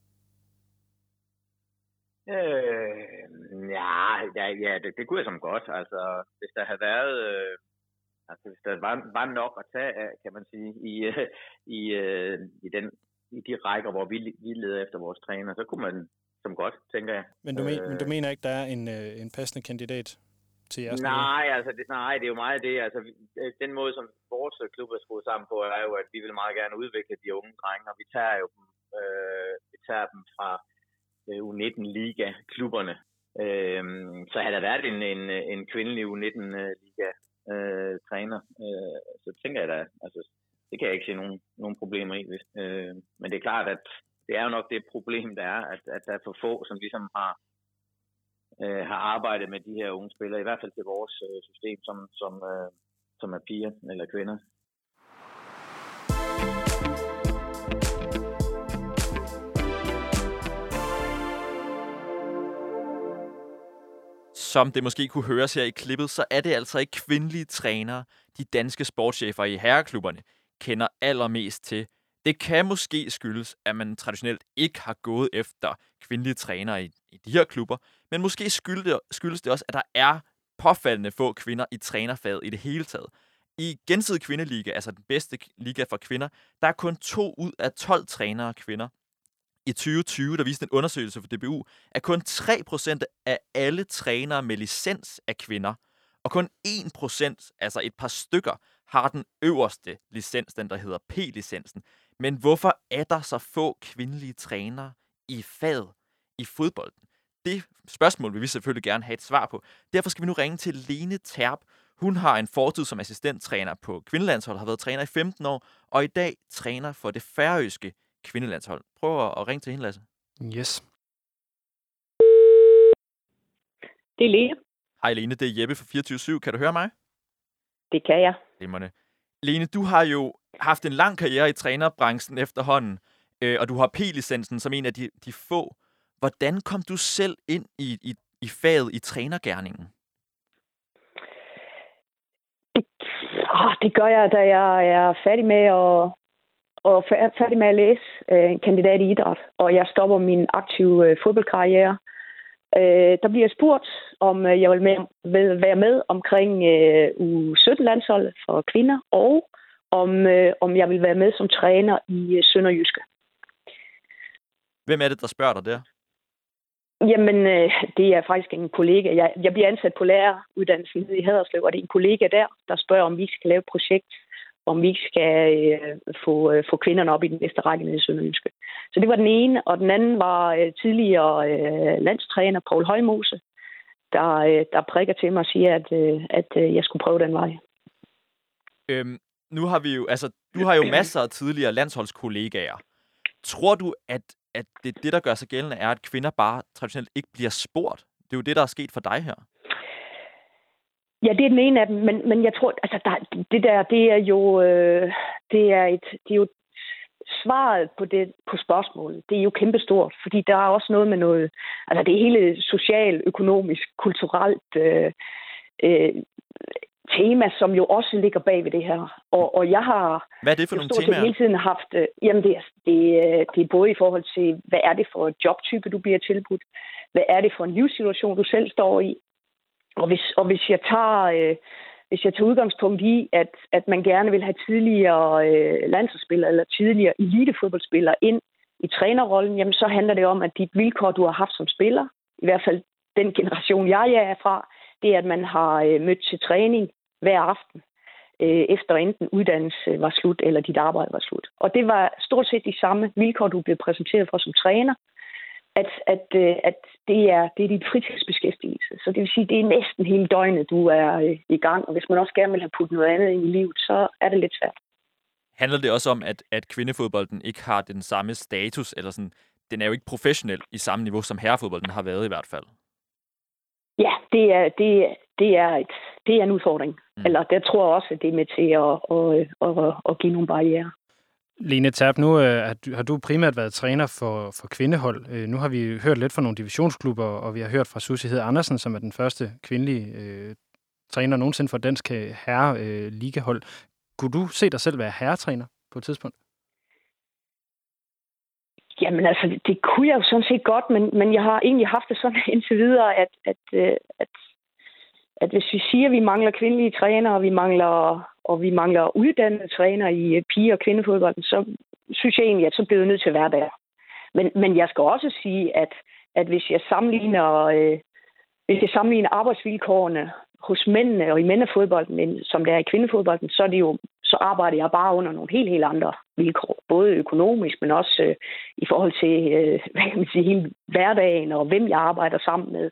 I: Øh, ja, ja, ja det, det kunne jeg som godt. Altså, hvis der havde været... Øh, altså, hvis der var, var nok at tage af, kan man sige, i, øh, i, øh, i, den, i de rækker, hvor vi, vi leder efter vores træner, så kunne man som godt, tænker jeg.
B: Men du, men, men du mener ikke, der er en, øh, en passende kandidat til jeres?
I: Nej, altså, det, nej, det er jo meget det. Altså, øh, den måde, som vores klub er skruet sammen på, er jo, at vi vil meget gerne udvikle de unge drenge, og vi tager jo dem, øh, vi tager dem fra øh, U19-liga-klubberne. Øh, så havde der været en, en, en kvindelig U19-liga-træner, øh, så tænker jeg da, altså, det kan jeg ikke se nogen, nogen problemer i. Øh, men det er klart, at det er jo nok det problem, der er, at, at der er for få, som ligesom har øh, har arbejdet med de her unge spillere, i hvert fald til vores øh, system, som, som, øh, som er piger eller kvinder.
A: Som det måske kunne høres her i klippet, så er det altså ikke kvindelige trænere, de danske sportschefer i herreklubberne kender allermest til. Det kan måske skyldes, at man traditionelt ikke har gået efter kvindelige trænere i, i de her klubber, men måske skyldes det, skyldes det også, at der er påfaldende få kvinder i trænerfaget i det hele taget. I gensidig kvindeliga, altså den bedste liga for kvinder, der er kun to ud af 12 trænere kvinder. I 2020, der viste en undersøgelse for DBU, at kun 3% af alle trænere med licens er kvinder, og kun 1%, altså et par stykker, har den øverste licens, den der hedder P-licensen. Men hvorfor er der så få kvindelige trænere i faget i fodbolden? Det spørgsmål vil vi selvfølgelig gerne have et svar på. Derfor skal vi nu ringe til Lene Terp. Hun har en fortid som assistenttræner på kvindelandshold, har været træner i 15 år, og i dag træner for det færøske kvindelandshold. Prøv at ringe til hende, Lasse.
B: Yes.
J: Det er Lene.
A: Hej Lene, det er Jeppe fra 24-7. Kan du høre mig?
J: Det kan jeg.
A: Glimrende. Lene, du har jo haft en lang karriere i trænerbranchen efterhånden, øh, og du har P-licensen som en af de, de få. Hvordan kom du selv ind i, i, i faget i trænergærningen?
J: Det, åh, det gør jeg, da jeg er færdig med at, og færdig med at læse øh, kandidat i idræt, og jeg stopper min aktive øh, fodboldkarriere. Øh, der bliver spurgt, om øh, jeg vil, med, vil være med omkring øh, U17-landsholdet for kvinder, og om, øh, om jeg vil være med som træner i øh, Sønderjyske.
A: Hvem er det, der spørger dig der?
J: Jamen, øh, det er faktisk en kollega. Jeg, jeg bliver ansat på læreruddannelsen i Haderslev, og det er en kollega der, der spørger, om vi skal lave et projekt, om vi skal øh, få, øh, få kvinderne op i den næste række i Sønderjyske. Så det var den ene, og den anden var øh, tidligere øh, landstræner Paul Højmose, der, øh, der prikker til mig og siger, at, øh, at øh, jeg skulle prøve den vej.
A: Øhm, nu har vi jo, altså, du har jo masser af tidligere landsholdskollegaer. Tror du, at, at det, det, der gør sig gældende, er, at kvinder bare traditionelt ikke bliver spurgt? Det er jo det, der er sket for dig her.
J: Ja, det er den ene af dem, men, men jeg tror, altså der, det der, det er jo, øh, det er et, det er jo svaret på det på spørgsmålet, det er jo kæmpestort, fordi der er også noget med noget, altså det hele social, økonomisk, kulturelt øh, øh, tema, som jo også ligger bag ved det her. Og, og jeg har
A: hvad er det for nogle temaer?
J: hele tiden haft, øh, jamen det er, det, det er både i forhold til, hvad er det for et jobtype, du bliver tilbudt, hvad er det for en livssituation, du selv står i, og hvis, og hvis jeg tager... Øh, hvis jeg tager udgangspunkt i, at, at man gerne vil have tidligere øh, landsholdsspillere eller tidligere elitefodboldspillere ind i trænerrollen, jamen så handler det om, at de vilkår, du har haft som spiller, i hvert fald den generation, jeg er fra, det er, at man har øh, mødt til træning hver aften, øh, efter enten uddannelse var slut, eller dit arbejde var slut. Og det var stort set de samme vilkår, du blev præsenteret for som træner, at, at, øh, at det, er, det er dit fritidsbeskæftigelse. Så det vil sige, det er næsten hele døgnet, du er øh, i gang. Og hvis man også gerne vil have puttet noget andet ind i livet, så er det lidt svært.
A: Handler det også om, at, at kvindefodbolden ikke har den samme status, eller sådan, den er jo ikke professionel i samme niveau, som herrefodbolden har været i hvert fald?
J: Ja, det er, det, det er, et, det er en udfordring. Mm. Eller der tror jeg også, at det er med til at, at, at, at give nogle barriere.
B: Lene Terp, nu øh, har du primært været træner for, for kvindehold. Øh, nu har vi hørt lidt fra nogle divisionsklubber, og vi har hørt fra Susie Hed Andersen, som er den første kvindelige øh, træner nogensinde for dansk herre øh, ligahold. Kunne du se dig selv være herretræner på et tidspunkt?
J: Jamen altså, det kunne jeg jo sådan set godt, men, men jeg har egentlig haft det sådan indtil videre, at, at, øh, at, at hvis vi siger, at vi mangler kvindelige trænere, og vi mangler og vi mangler uddannede træner i øh, pige- og kvindefodbolden, så synes jeg egentlig, at så bliver det nødt til at være der. Men, men jeg skal også sige, at, at hvis jeg sammenligner, øh, hvis jeg sammenligner arbejdsvilkårene hos mændene og i mændefodbolden, som det er i kvindefodbolden, så, er det jo, så arbejder jeg bare under nogle helt, helt andre vilkår. Både økonomisk, men også øh, i forhold til øh, hvad kan man sige, hele hverdagen og hvem jeg arbejder sammen med.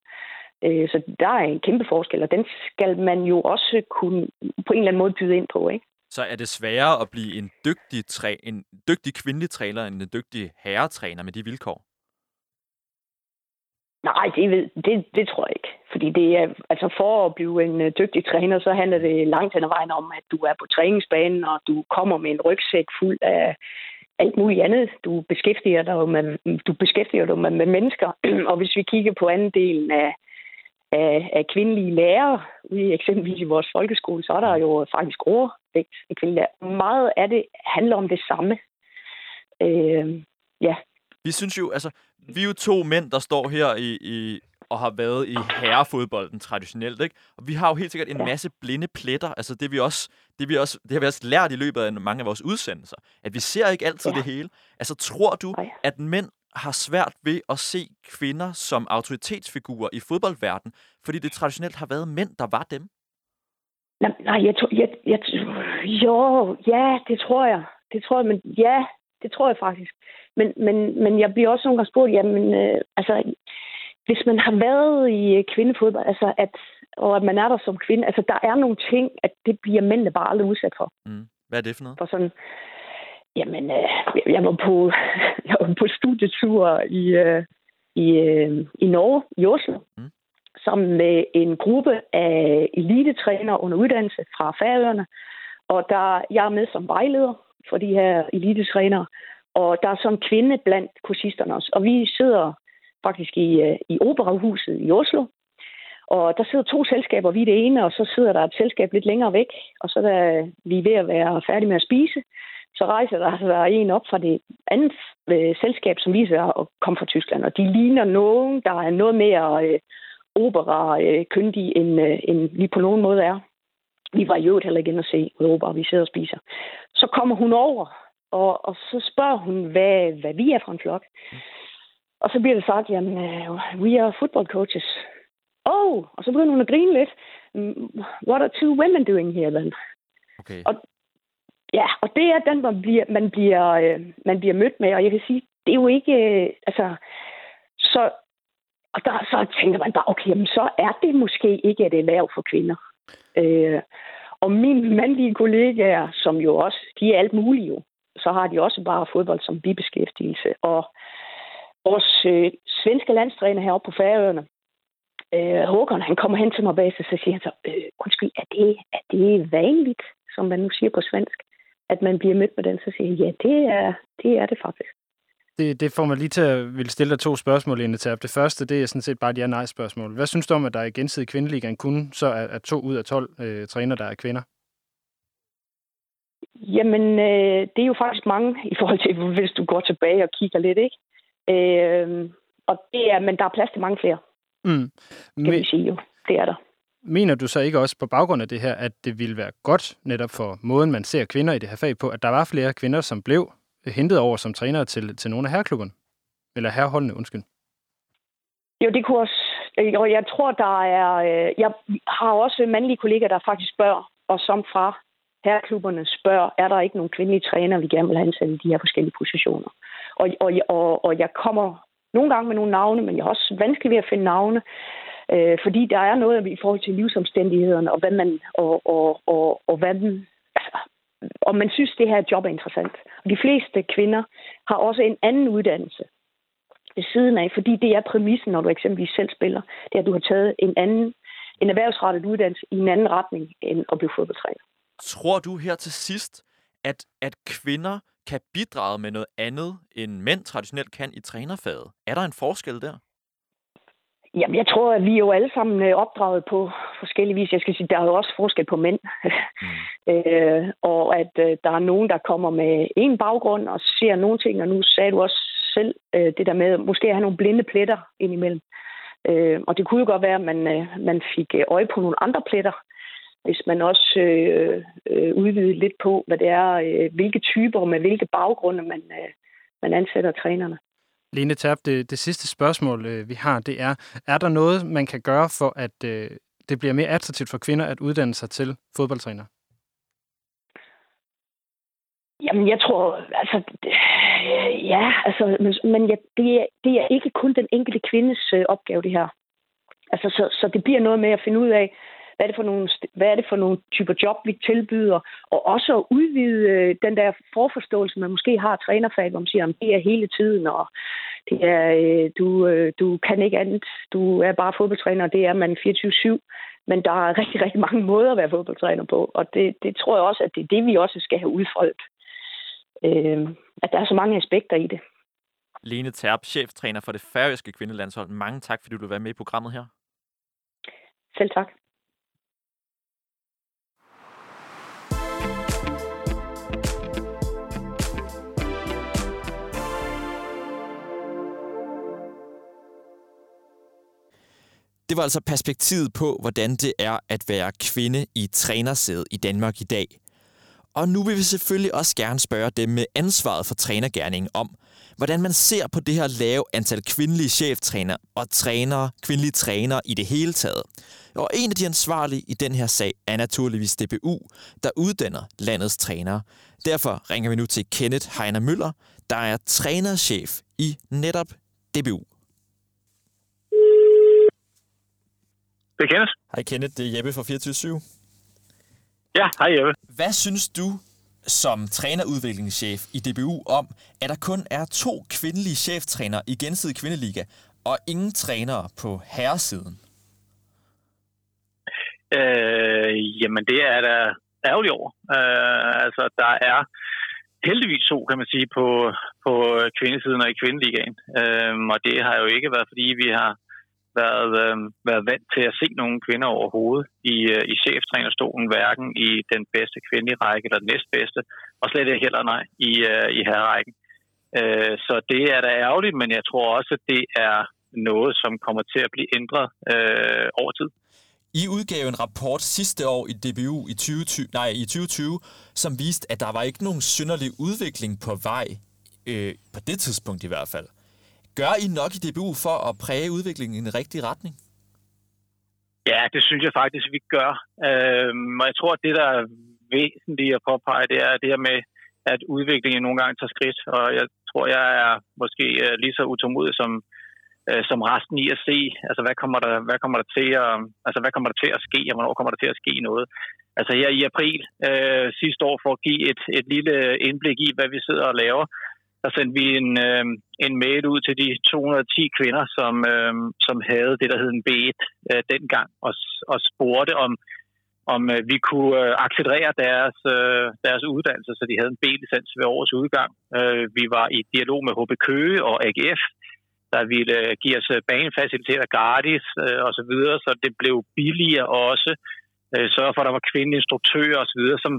J: Øh, så der er en kæmpe forskel, og den skal man jo også kunne på en eller anden måde byde ind på. Ikke?
A: Så er det sværere at blive en dygtig, træ, en dygtig kvindelig træner end en dygtig herretræner med de vilkår?
J: Nej, det, ved, det, det tror jeg ikke. Fordi det er, altså for at blive en øh, dygtig træner, så handler det langt hen ad vejen om, at du er på træningsbanen, og du kommer med en rygsæk fuld af alt muligt andet. Du beskæftiger dig med, du beskæftiger dig med, med mennesker. Og hvis vi kigger på anden delen af, af, af kvindelige lærere, ude eksempelvis i vores folkeskole, så er der jo faktisk overvægt af kvindelige lærere. Meget af det handler om det samme. Øh, ja.
A: Vi synes jo, altså, vi er jo to mænd, der står her i, i og har været i herrefodbolden traditionelt, ikke? Og vi har jo helt sikkert en masse blinde pletter, altså det vi også, det vi også, det har vi også lært i løbet af mange af vores udsendelser, at vi ser ikke altid ja. det hele. Altså tror du, at mænd har svært ved at se kvinder som autoritetsfigurer i fodboldverdenen, fordi det traditionelt har været mænd, der var dem?
J: Nej, nej jeg tror, jeg, jeg, jo, ja, det tror jeg. Det tror jeg, men ja, det tror jeg faktisk. Men, men, men jeg bliver også nogle gange spurgt, jamen, øh, altså, hvis man har været i kvindefodbold, altså at, og at man er der som kvinde, altså der er nogle ting, at det bliver mændene bare aldrig udsat for.
A: Mm. Hvad er det for noget?
J: For sådan, Jamen, øh, jeg var på, jeg var på studietur i, øh, i, øh, i Norge, i Oslo, mm. sammen med en gruppe af elitetrænere under uddannelse fra Færøerne. Og der, jeg er med som vejleder for de her elitetræner. Og der er så en kvinde blandt kursisterne også. Og vi sidder faktisk i, øh, i Operahuset i Oslo Og der sidder to selskaber, vi er det ene, og så sidder der et selskab lidt længere væk, og så er vi er ved at være færdige med at spise. Så rejser der altså en op fra det andet øh, selskab, som viser at komme fra Tyskland, og de ligner nogen, der er noget mere øh, opera øh, end, øh, end vi på nogen måde er. Vi var jo heller ikke inde at se opera, vi sidder og spiser. Så kommer hun over, og, og så spørger hun, hvad, hvad vi er for en flok. Og så bliver det sagt, jamen, uh, we are football coaches. Oh, og så begynder hun at grine lidt. Mm, what are two women doing here then?
A: Okay.
J: Og, ja, og det er den, man bliver, man, bliver, øh, man bliver mødt med. Og jeg kan sige, det er jo ikke... Øh, altså, så, og der, så tænker man bare, okay, jamen, så er det måske ikke et erhverv for kvinder. Øh, og mine mandlige kollegaer, som jo også, de er alt muligt jo, så har de også bare fodbold som bibeskæftigelse. Og vores øh, svenske landstræner heroppe på Færøerne, øh, Håkon, han kommer hen til mig bag, så siger han så, øh, undskyld, er det, er det vanligt, som man nu siger på svensk, at man bliver mødt med den? Så siger jeg, ja, det er det, er det faktisk.
B: Det, det får mig lige til at ville stille dig to spørgsmål, Line Terp. Det første, det er sådan set bare et ja-nej-spørgsmål. Hvad synes du om, at der i gensidig kvindeligaen kun så er, er to ud af 12 øh, træner, der er kvinder?
J: Jamen, øh, det er jo faktisk mange i forhold til, hvis du går tilbage og kigger lidt, ikke? Øh, og det er, men der er plads til mange flere,
B: Mm.
J: kan
B: Men,
J: vi sige jo. Det er der.
B: mener du så ikke også på baggrund af det her, at det ville være godt netop for måden, man ser kvinder i det her fag på, at der var flere kvinder, som blev hentet over som trænere til, til nogle af herreklubberne? Eller herreholdene, undskyld.
J: Jo, det kunne også... Øh, og jeg tror, der er... Øh, jeg har også mandlige kollegaer, der faktisk spørger, og som fra herreklubberne spørger, er der ikke nogen kvindelige træner, vi gerne vil have ansat i de her forskellige positioner? Og, og, og, og jeg kommer nogle gange med nogle navne, men jeg har også vanskelig ved at finde navne, øh, fordi der er noget i forhold til livsomstændighederne, og hvad man... Og, og, og, og hvad man om og man synes, det her job er interessant. Og de fleste kvinder har også en anden uddannelse ved siden af, fordi det er præmissen, når du eksempelvis selv spiller, det er, at du har taget en anden, en erhvervsrettet uddannelse i en anden retning end at blive fodboldtræner.
A: Tror du her til sidst, at, at kvinder kan bidrage med noget andet, end mænd traditionelt kan i trænerfaget? Er der en forskel der?
J: Jamen, jeg tror, at vi er jo alle sammen øh, opdraget på forskellige vis. Jeg skal sige, der er jo også forskel på mænd. øh, og at øh, der er nogen, der kommer med en baggrund og ser nogle ting, og nu sagde du også selv øh, det der med, måske at have nogle blinde pletter indimellem. Øh, og det kunne jo godt være, at man, øh, man fik øh, øje på nogle andre pletter, hvis man også øh, øh, udvidede lidt på, hvad det er, øh, hvilke typer og med hvilke baggrunde man, øh, man ansætter trænerne.
B: Lene Terp, det, det sidste spørgsmål, øh, vi har, det er, er der noget, man kan gøre for, at øh, det bliver mere attraktivt for kvinder at uddanne sig til fodboldtræner?
J: Jamen, jeg tror, altså, ja, altså, men, men ja, det, er, det er ikke kun den enkelte kvindes øh, opgave, det her. Altså, så, så det bliver noget med at finde ud af, hvad er, det for nogle, hvad er det for nogle typer job, vi tilbyder, og også at udvide øh, den der forforståelse, man måske har af trænerfag, hvor man siger, at det er hele tiden, og det er, øh, du, øh, du kan ikke andet, du er bare fodboldtræner, og det er man 24-7. Men der er rigtig, rigtig mange måder at være fodboldtræner på, og det, det tror jeg også, at det er det, vi også skal have udfoldet. Øh, at der er så mange aspekter i det.
A: Lene Terp, cheftræner for det færøske kvindelandshold. Mange tak, fordi du vil være med i programmet her.
J: Selv tak.
A: Det var altså perspektivet på, hvordan det er at være kvinde i trænersædet i Danmark i dag. Og nu vil vi selvfølgelig også gerne spørge dem med ansvaret for trænergærningen om, hvordan man ser på det her lave antal kvindelige cheftræner og trænere, kvindelige trænere i det hele taget. Og en af de ansvarlige i den her sag er naturligvis DBU, der uddanner landets trænere. Derfor ringer vi nu til Kenneth Heiner Møller, der er trænerchef i netop DBU.
F: Det er Kenneth.
A: Hej Kenneth, det er Jeppe fra 24
F: Ja, hej Jeppe.
A: Hvad synes du som trænerudviklingschef i DBU om, at der kun er to kvindelige cheftrænere i gensidig kvindeliga, og ingen trænere på herresiden?
F: Øh, jamen, det er da ærgerligt over. Øh, altså, der er heldigvis to, kan man sige, på, på kvindesiden og i kvindeligaen. Øh, og det har jo ikke været, fordi vi har
K: været, øh, været vant til at se nogle kvinder overhovedet i, øh, i cheftrænerstolen, hverken i den bedste kvindelige række eller den næstbedste, og slet ikke heller nej i, øh, i herrerækken. Øh, så det er da ærgerligt, men jeg tror også, at det er noget, som kommer til at blive ændret øh, over tid.
A: I udgav en rapport sidste år i DBU i 2020, nej, i 2020, som viste, at der var ikke nogen synderlig udvikling på vej, øh, på det tidspunkt i hvert fald. Gør I nok i DBU for at præge udviklingen i en rigtig retning?
K: Ja, det synes jeg faktisk, vi gør. Øhm, og jeg tror, at det, der er væsentligt at påpege, det er det her med, at udviklingen nogle gange tager skridt. Og jeg tror, jeg er måske øh, lige så utålmodig som, øh, som resten i at se, altså hvad kommer der, hvad kommer der til at, altså hvad kommer der til at ske, og hvornår kommer der til at ske noget. Altså her i april øh, sidste år, for at give et, et lille indblik i, hvad vi sidder og laver, der sendte vi en, øh, en mail ud til de 210 kvinder, som, øh, som havde det, der hed en B1 øh, dengang, og, og spurgte om, om øh, vi kunne øh, accelerere deres, øh, deres uddannelse, så de havde en B-licens ved årets udgang. Øh, vi var i dialog med HB Køge og AGF, der ville øh, give os øh, banefaciliteter gratis øh, osv., så, så det blev billigere også. Øh, sørge for, at der var kvindelige instruktører osv., som,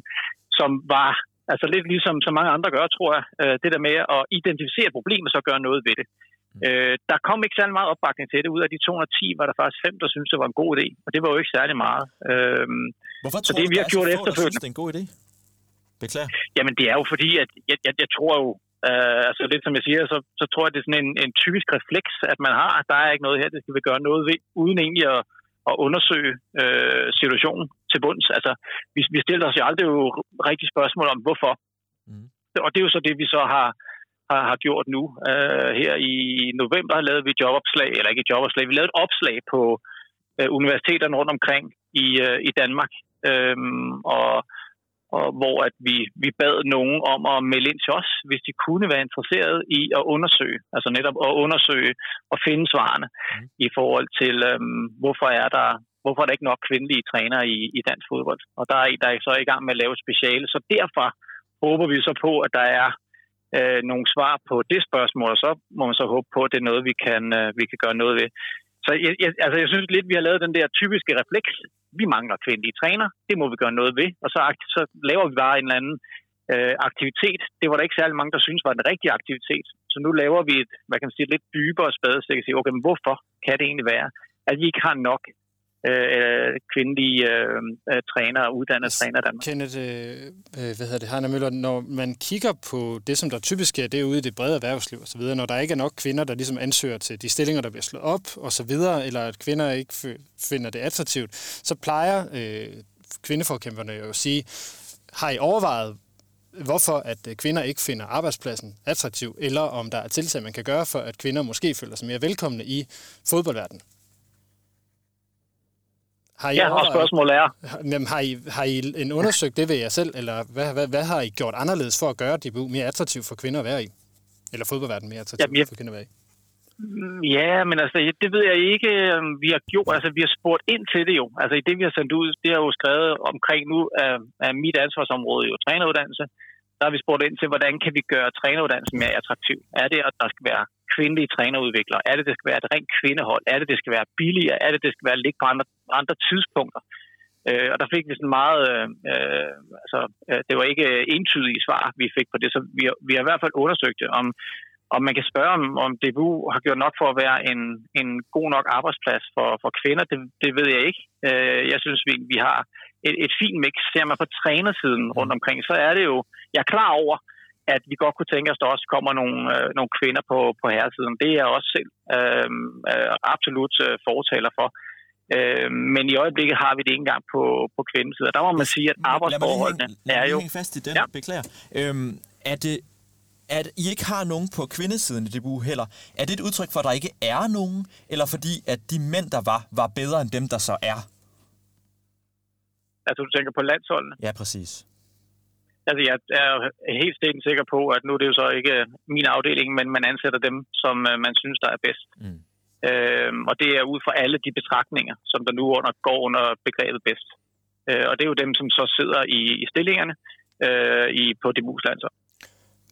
K: som var altså lidt ligesom så mange andre gør, tror jeg, øh, det der med at identificere problemet, så gøre noget ved det. Mm. Øh, der kom ikke særlig meget opbakning til det. Ud af de 210 var der faktisk fem, der syntes, det var en god idé, og det var jo ikke særlig meget. Øh,
A: Hvorfor
K: så
A: tror
K: det,
A: du,
K: vi har
A: så
K: gjort efterfølgende...
A: synes, det er en god idé? Beklager.
K: Jamen, det er jo fordi, at jeg, jeg, jeg tror jo, øh, altså lidt som jeg siger, så, så tror jeg, det er sådan en, en typisk refleks, at man har, at der er ikke noget her, det skal vi gøre noget ved, uden egentlig at, at undersøge øh, situationen til bunds. Altså, vi, vi stiller os jo aldrig jo rigtig spørgsmål om, hvorfor. Mm. Og det er jo så det, vi så har, har, har gjort nu. Uh, her i november lavede vi jobopslag, eller ikke et jobopslag, vi lavede et opslag på uh, universiteterne rundt omkring i, uh, i Danmark. Um, og, og hvor at vi, vi bad nogen om at melde ind til os, hvis de kunne være interesseret i at undersøge, altså netop at undersøge og finde svarene mm. i forhold til, um, hvorfor er der hvorfor er der ikke nok kvindelige trænere i, i dansk fodbold. Og der er, der er så i gang med at lave speciale. Så derfra håber vi så på, at der er øh, nogle svar på det spørgsmål, og så må man så håbe på, at det er noget, vi kan, øh, vi kan gøre noget ved. Så jeg, jeg, altså jeg synes lidt, vi har lavet den der typiske refleks. Vi mangler kvindelige træner, det må vi gøre noget ved, og så, så laver vi bare en eller anden øh, aktivitet. Det var der ikke særlig mange, der synes var den rigtige aktivitet. Så nu laver vi et, hvad kan man sige, et lidt dybere spadestik og sige, okay, men hvorfor kan det egentlig være, at vi ikke har nok øh, kvindelige øh, øh, trænere, uddannede trænere i Danmark.
B: Kenneth, øh, hvad hedder det, Heiner Møller, når man kigger på det, som der typisk er, det er ude i det brede erhvervsliv osv., når der ikke er nok kvinder, der ligesom ansøger til de stillinger, der bliver slået op osv., eller at kvinder ikke finder det attraktivt, så plejer øh, kvindeforkæmperne jo at sige, har I overvejet, hvorfor at kvinder ikke finder arbejdspladsen attraktiv, eller om der er tiltag, man kan gøre for, at kvinder måske føler sig mere velkomne i fodboldverdenen?
K: Har I ja, og spørgsmålet er...
B: Jamen, har, I, har I en undersøgt det ved jer selv, eller hvad, hvad, hvad har I gjort anderledes for at gøre DBU mere attraktivt for kvinder at være i? Eller fodboldverdenen mere attraktivt Jamen, jeg... for kvinder at være i?
K: Ja, men altså, det ved jeg ikke, øhm, vi har gjort. Altså, vi har spurgt ind til det jo. Altså, i det, vi har sendt ud, det er jo skrevet omkring nu af, af mit ansvarsområde, jo træneruddannelse. Der har vi spurgt ind til, hvordan kan vi gøre træneruddannelsen mere attraktiv? Er det, at der skal være kvindelige trænerudviklere? Er det, det skal være et rent kvindehold? Er det, det skal være billigere? Er det, det skal være ligge på andre, andre tidspunkter? Øh, og der fik vi sådan meget, øh, altså, øh, det var ikke entydige svar, vi fik på det, så vi, vi har i hvert fald undersøgt det, om, om man kan spørge, om, om DBU har gjort nok for at være en, en god nok arbejdsplads for, for kvinder, det, det ved jeg ikke. Øh, jeg synes, vi, vi har et, et fint mix. Ser man på trænersiden rundt omkring, så er det jo, jeg er klar over, at vi godt kunne tænke os, at der også kommer nogle, øh, nogle kvinder på, på herresiden. Det er jeg også selv øh, øh, absolut øh, fortaler for. Øh, men i øjeblikket har vi det ikke engang på, på kvindesiden. Der må man sige, at arbejdsforholdene
A: lad mig
K: er jo...
A: fast i den, ja. beklager. Øhm, er det at I ikke har nogen på kvindesiden i det bu heller, er det et udtryk for, at der ikke er nogen, eller fordi, at de mænd, der var, var bedre end dem, der så er?
K: Altså, du tænker på landsholdene?
A: Ja, præcis.
K: Altså, jeg er helt sten sikker på, at nu er det jo så ikke min afdeling, men man ansætter dem, som uh, man synes, der er bedst. Mm. Øhm, og det er ud fra alle de betragtninger, som der nu under, går under begrebet bedst. Øh, og det er jo dem, som så sidder i, i stillingerne øh, i, på DBU's landshold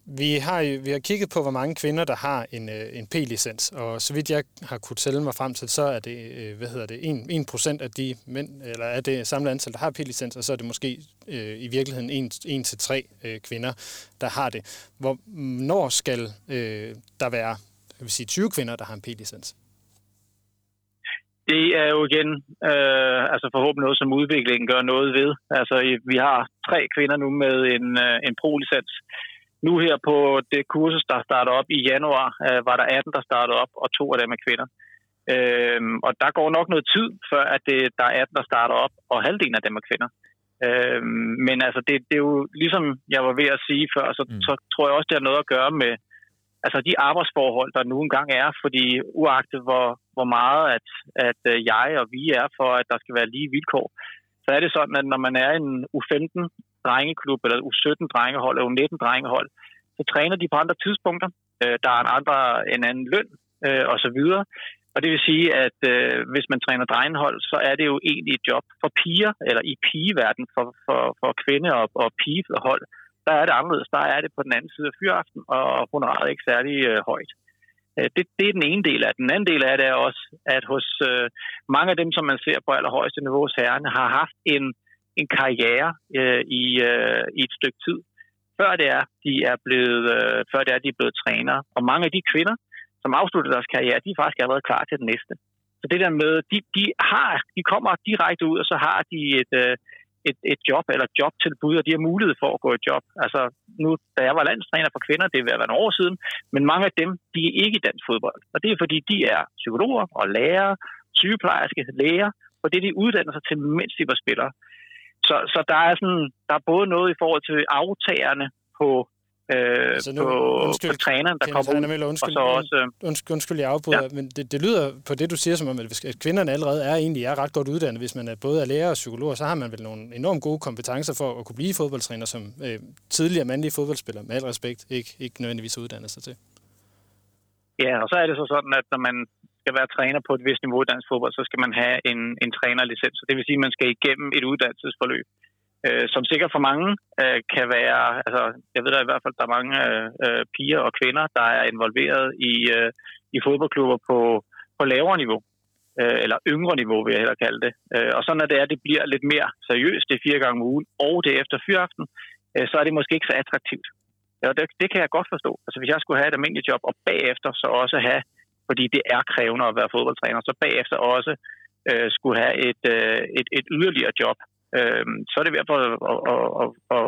B: vi har, vi har kigget på, hvor mange kvinder, der har en, øh, en P-licens, og så vidt jeg har kunne tælle mig frem til, så er det, øh, hvad hedder det, 1, 1 procent af de mænd, eller af det samlede antal, der har P-licens, og så er det måske øh, i virkeligheden 1, til 3 øh, kvinder, der har det. Hvor, når skal øh, der være jeg vil sige, 20 kvinder, der har en P-licens?
K: Det er jo igen øh, altså forhåbentlig noget, som udviklingen gør noget ved. Altså, vi har tre kvinder nu med en, øh, en pro-licens. Nu her på det kursus, der startede op i januar, øh, var der 18, der startede op, og to af dem er kvinder. Øh, og der går nok noget tid, før at det, der er 18, der starter op, og halvdelen af dem er kvinder. Øh, men altså, det, det er jo ligesom jeg var ved at sige før, så, mm. så tror jeg også, det har noget at gøre med altså de arbejdsforhold, der nu engang er, fordi uagtet hvor, hvor meget at, at øh, jeg og vi er for, at der skal være lige vilkår, så er det sådan, at når man er en U15 drengeklub, eller U17 drengehold, eller U19 drengehold, så træner de på andre tidspunkter. Øh, der er en, andre, en anden løn, øh, og så videre. Og det vil sige, at øh, hvis man træner drengehold, så er det jo egentlig et job for piger, eller i pigeverden for, for, for kvinde- og, og pigehold, der er det anderledes. Der er det på den anden side af fyraften, og honoraret er ikke særlig øh, højt. Øh, det, det er den ene del af det. Den anden del af det er også, at hos øh, mange af dem, som man ser på allerhøjeste niveau hos herrene, har haft en, en karriere øh, i, øh, i et stykke tid, før det er, de er blevet, øh, før det er, de er blevet trænere. Og mange af de kvinder, som afslutter deres karriere, de er faktisk allerede klar til den næste. Så det der med, de, de, har, de kommer direkte ud, og så har de et, øh, et, et job eller jobtilbud, og de har mulighed for at gå i job. Altså nu, da jeg var landstræner for kvinder, det er ved at være nogle år siden, men mange af dem, de er ikke i dansk fodbold. Og det er fordi, de er psykologer og lærere, sygeplejerske, læger, og det de uddanner sig til, mens de var spillere. Så, så der er sådan, der er både noget i forhold til aftagerne på øh, altså nu, på, undskyld, på træneren, der kommer ud,
B: Møller, undskyld, og så også... Undskyld, undskyld jeg afbryder, ja. men det, det lyder på det, du siger, som om, at kvinderne allerede er egentlig er ret godt uddannet. Hvis man er både er lærer og psykolog, så har man vel nogle enormt gode kompetencer for at kunne blive fodboldtræner, som øh, tidligere mandlige fodboldspiller, med al respekt, ikke, ikke nødvendigvis uddannet sig til.
K: Ja, og så er det så sådan, at når man skal være træner på et vist niveau i dansk fodbold, så skal man have en, en trænerlicens. Det vil sige, at man skal igennem et uddannelsesforløb øh, som sikkert for mange øh, kan være, altså jeg ved da i hvert fald, der er mange øh, øh piger og kvinder, der er involveret i, øh, i fodboldklubber på, på lavere niveau, øh, eller yngre niveau, vil jeg hellere kalde det. Øh, og så når det er, det bliver lidt mere seriøst, det er fire gange om ugen, og det er efter fyraften, øh, så er det måske ikke så attraktivt. Ja, det, det kan jeg godt forstå. Altså hvis jeg skulle have et almindeligt job, og bagefter så også have, fordi det er krævende at være fodboldtræner, så bagefter også øh, skulle have et, øh, et, et yderligere job, øh, så er det ved at, at, at, at,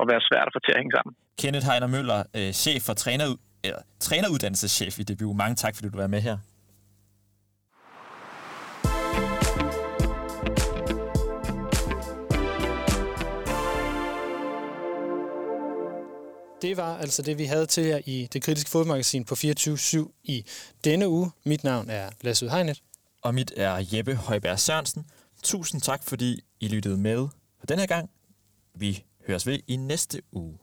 K: at være svært at få til at hænge sammen.
A: Kenneth Heiner Møller, øh, chef for træner, eller, træneruddannelseschef i DBU. Mange tak, fordi du var med her.
B: Det var altså det, vi havde til jer i det kritiske fodmagasin på 24-7 i denne uge. Mit navn er Lasse Udhegnet.
A: Og mit er Jeppe Højberg Sørensen. Tusind tak, fordi I lyttede med på den her gang. Vi høres ved i næste uge.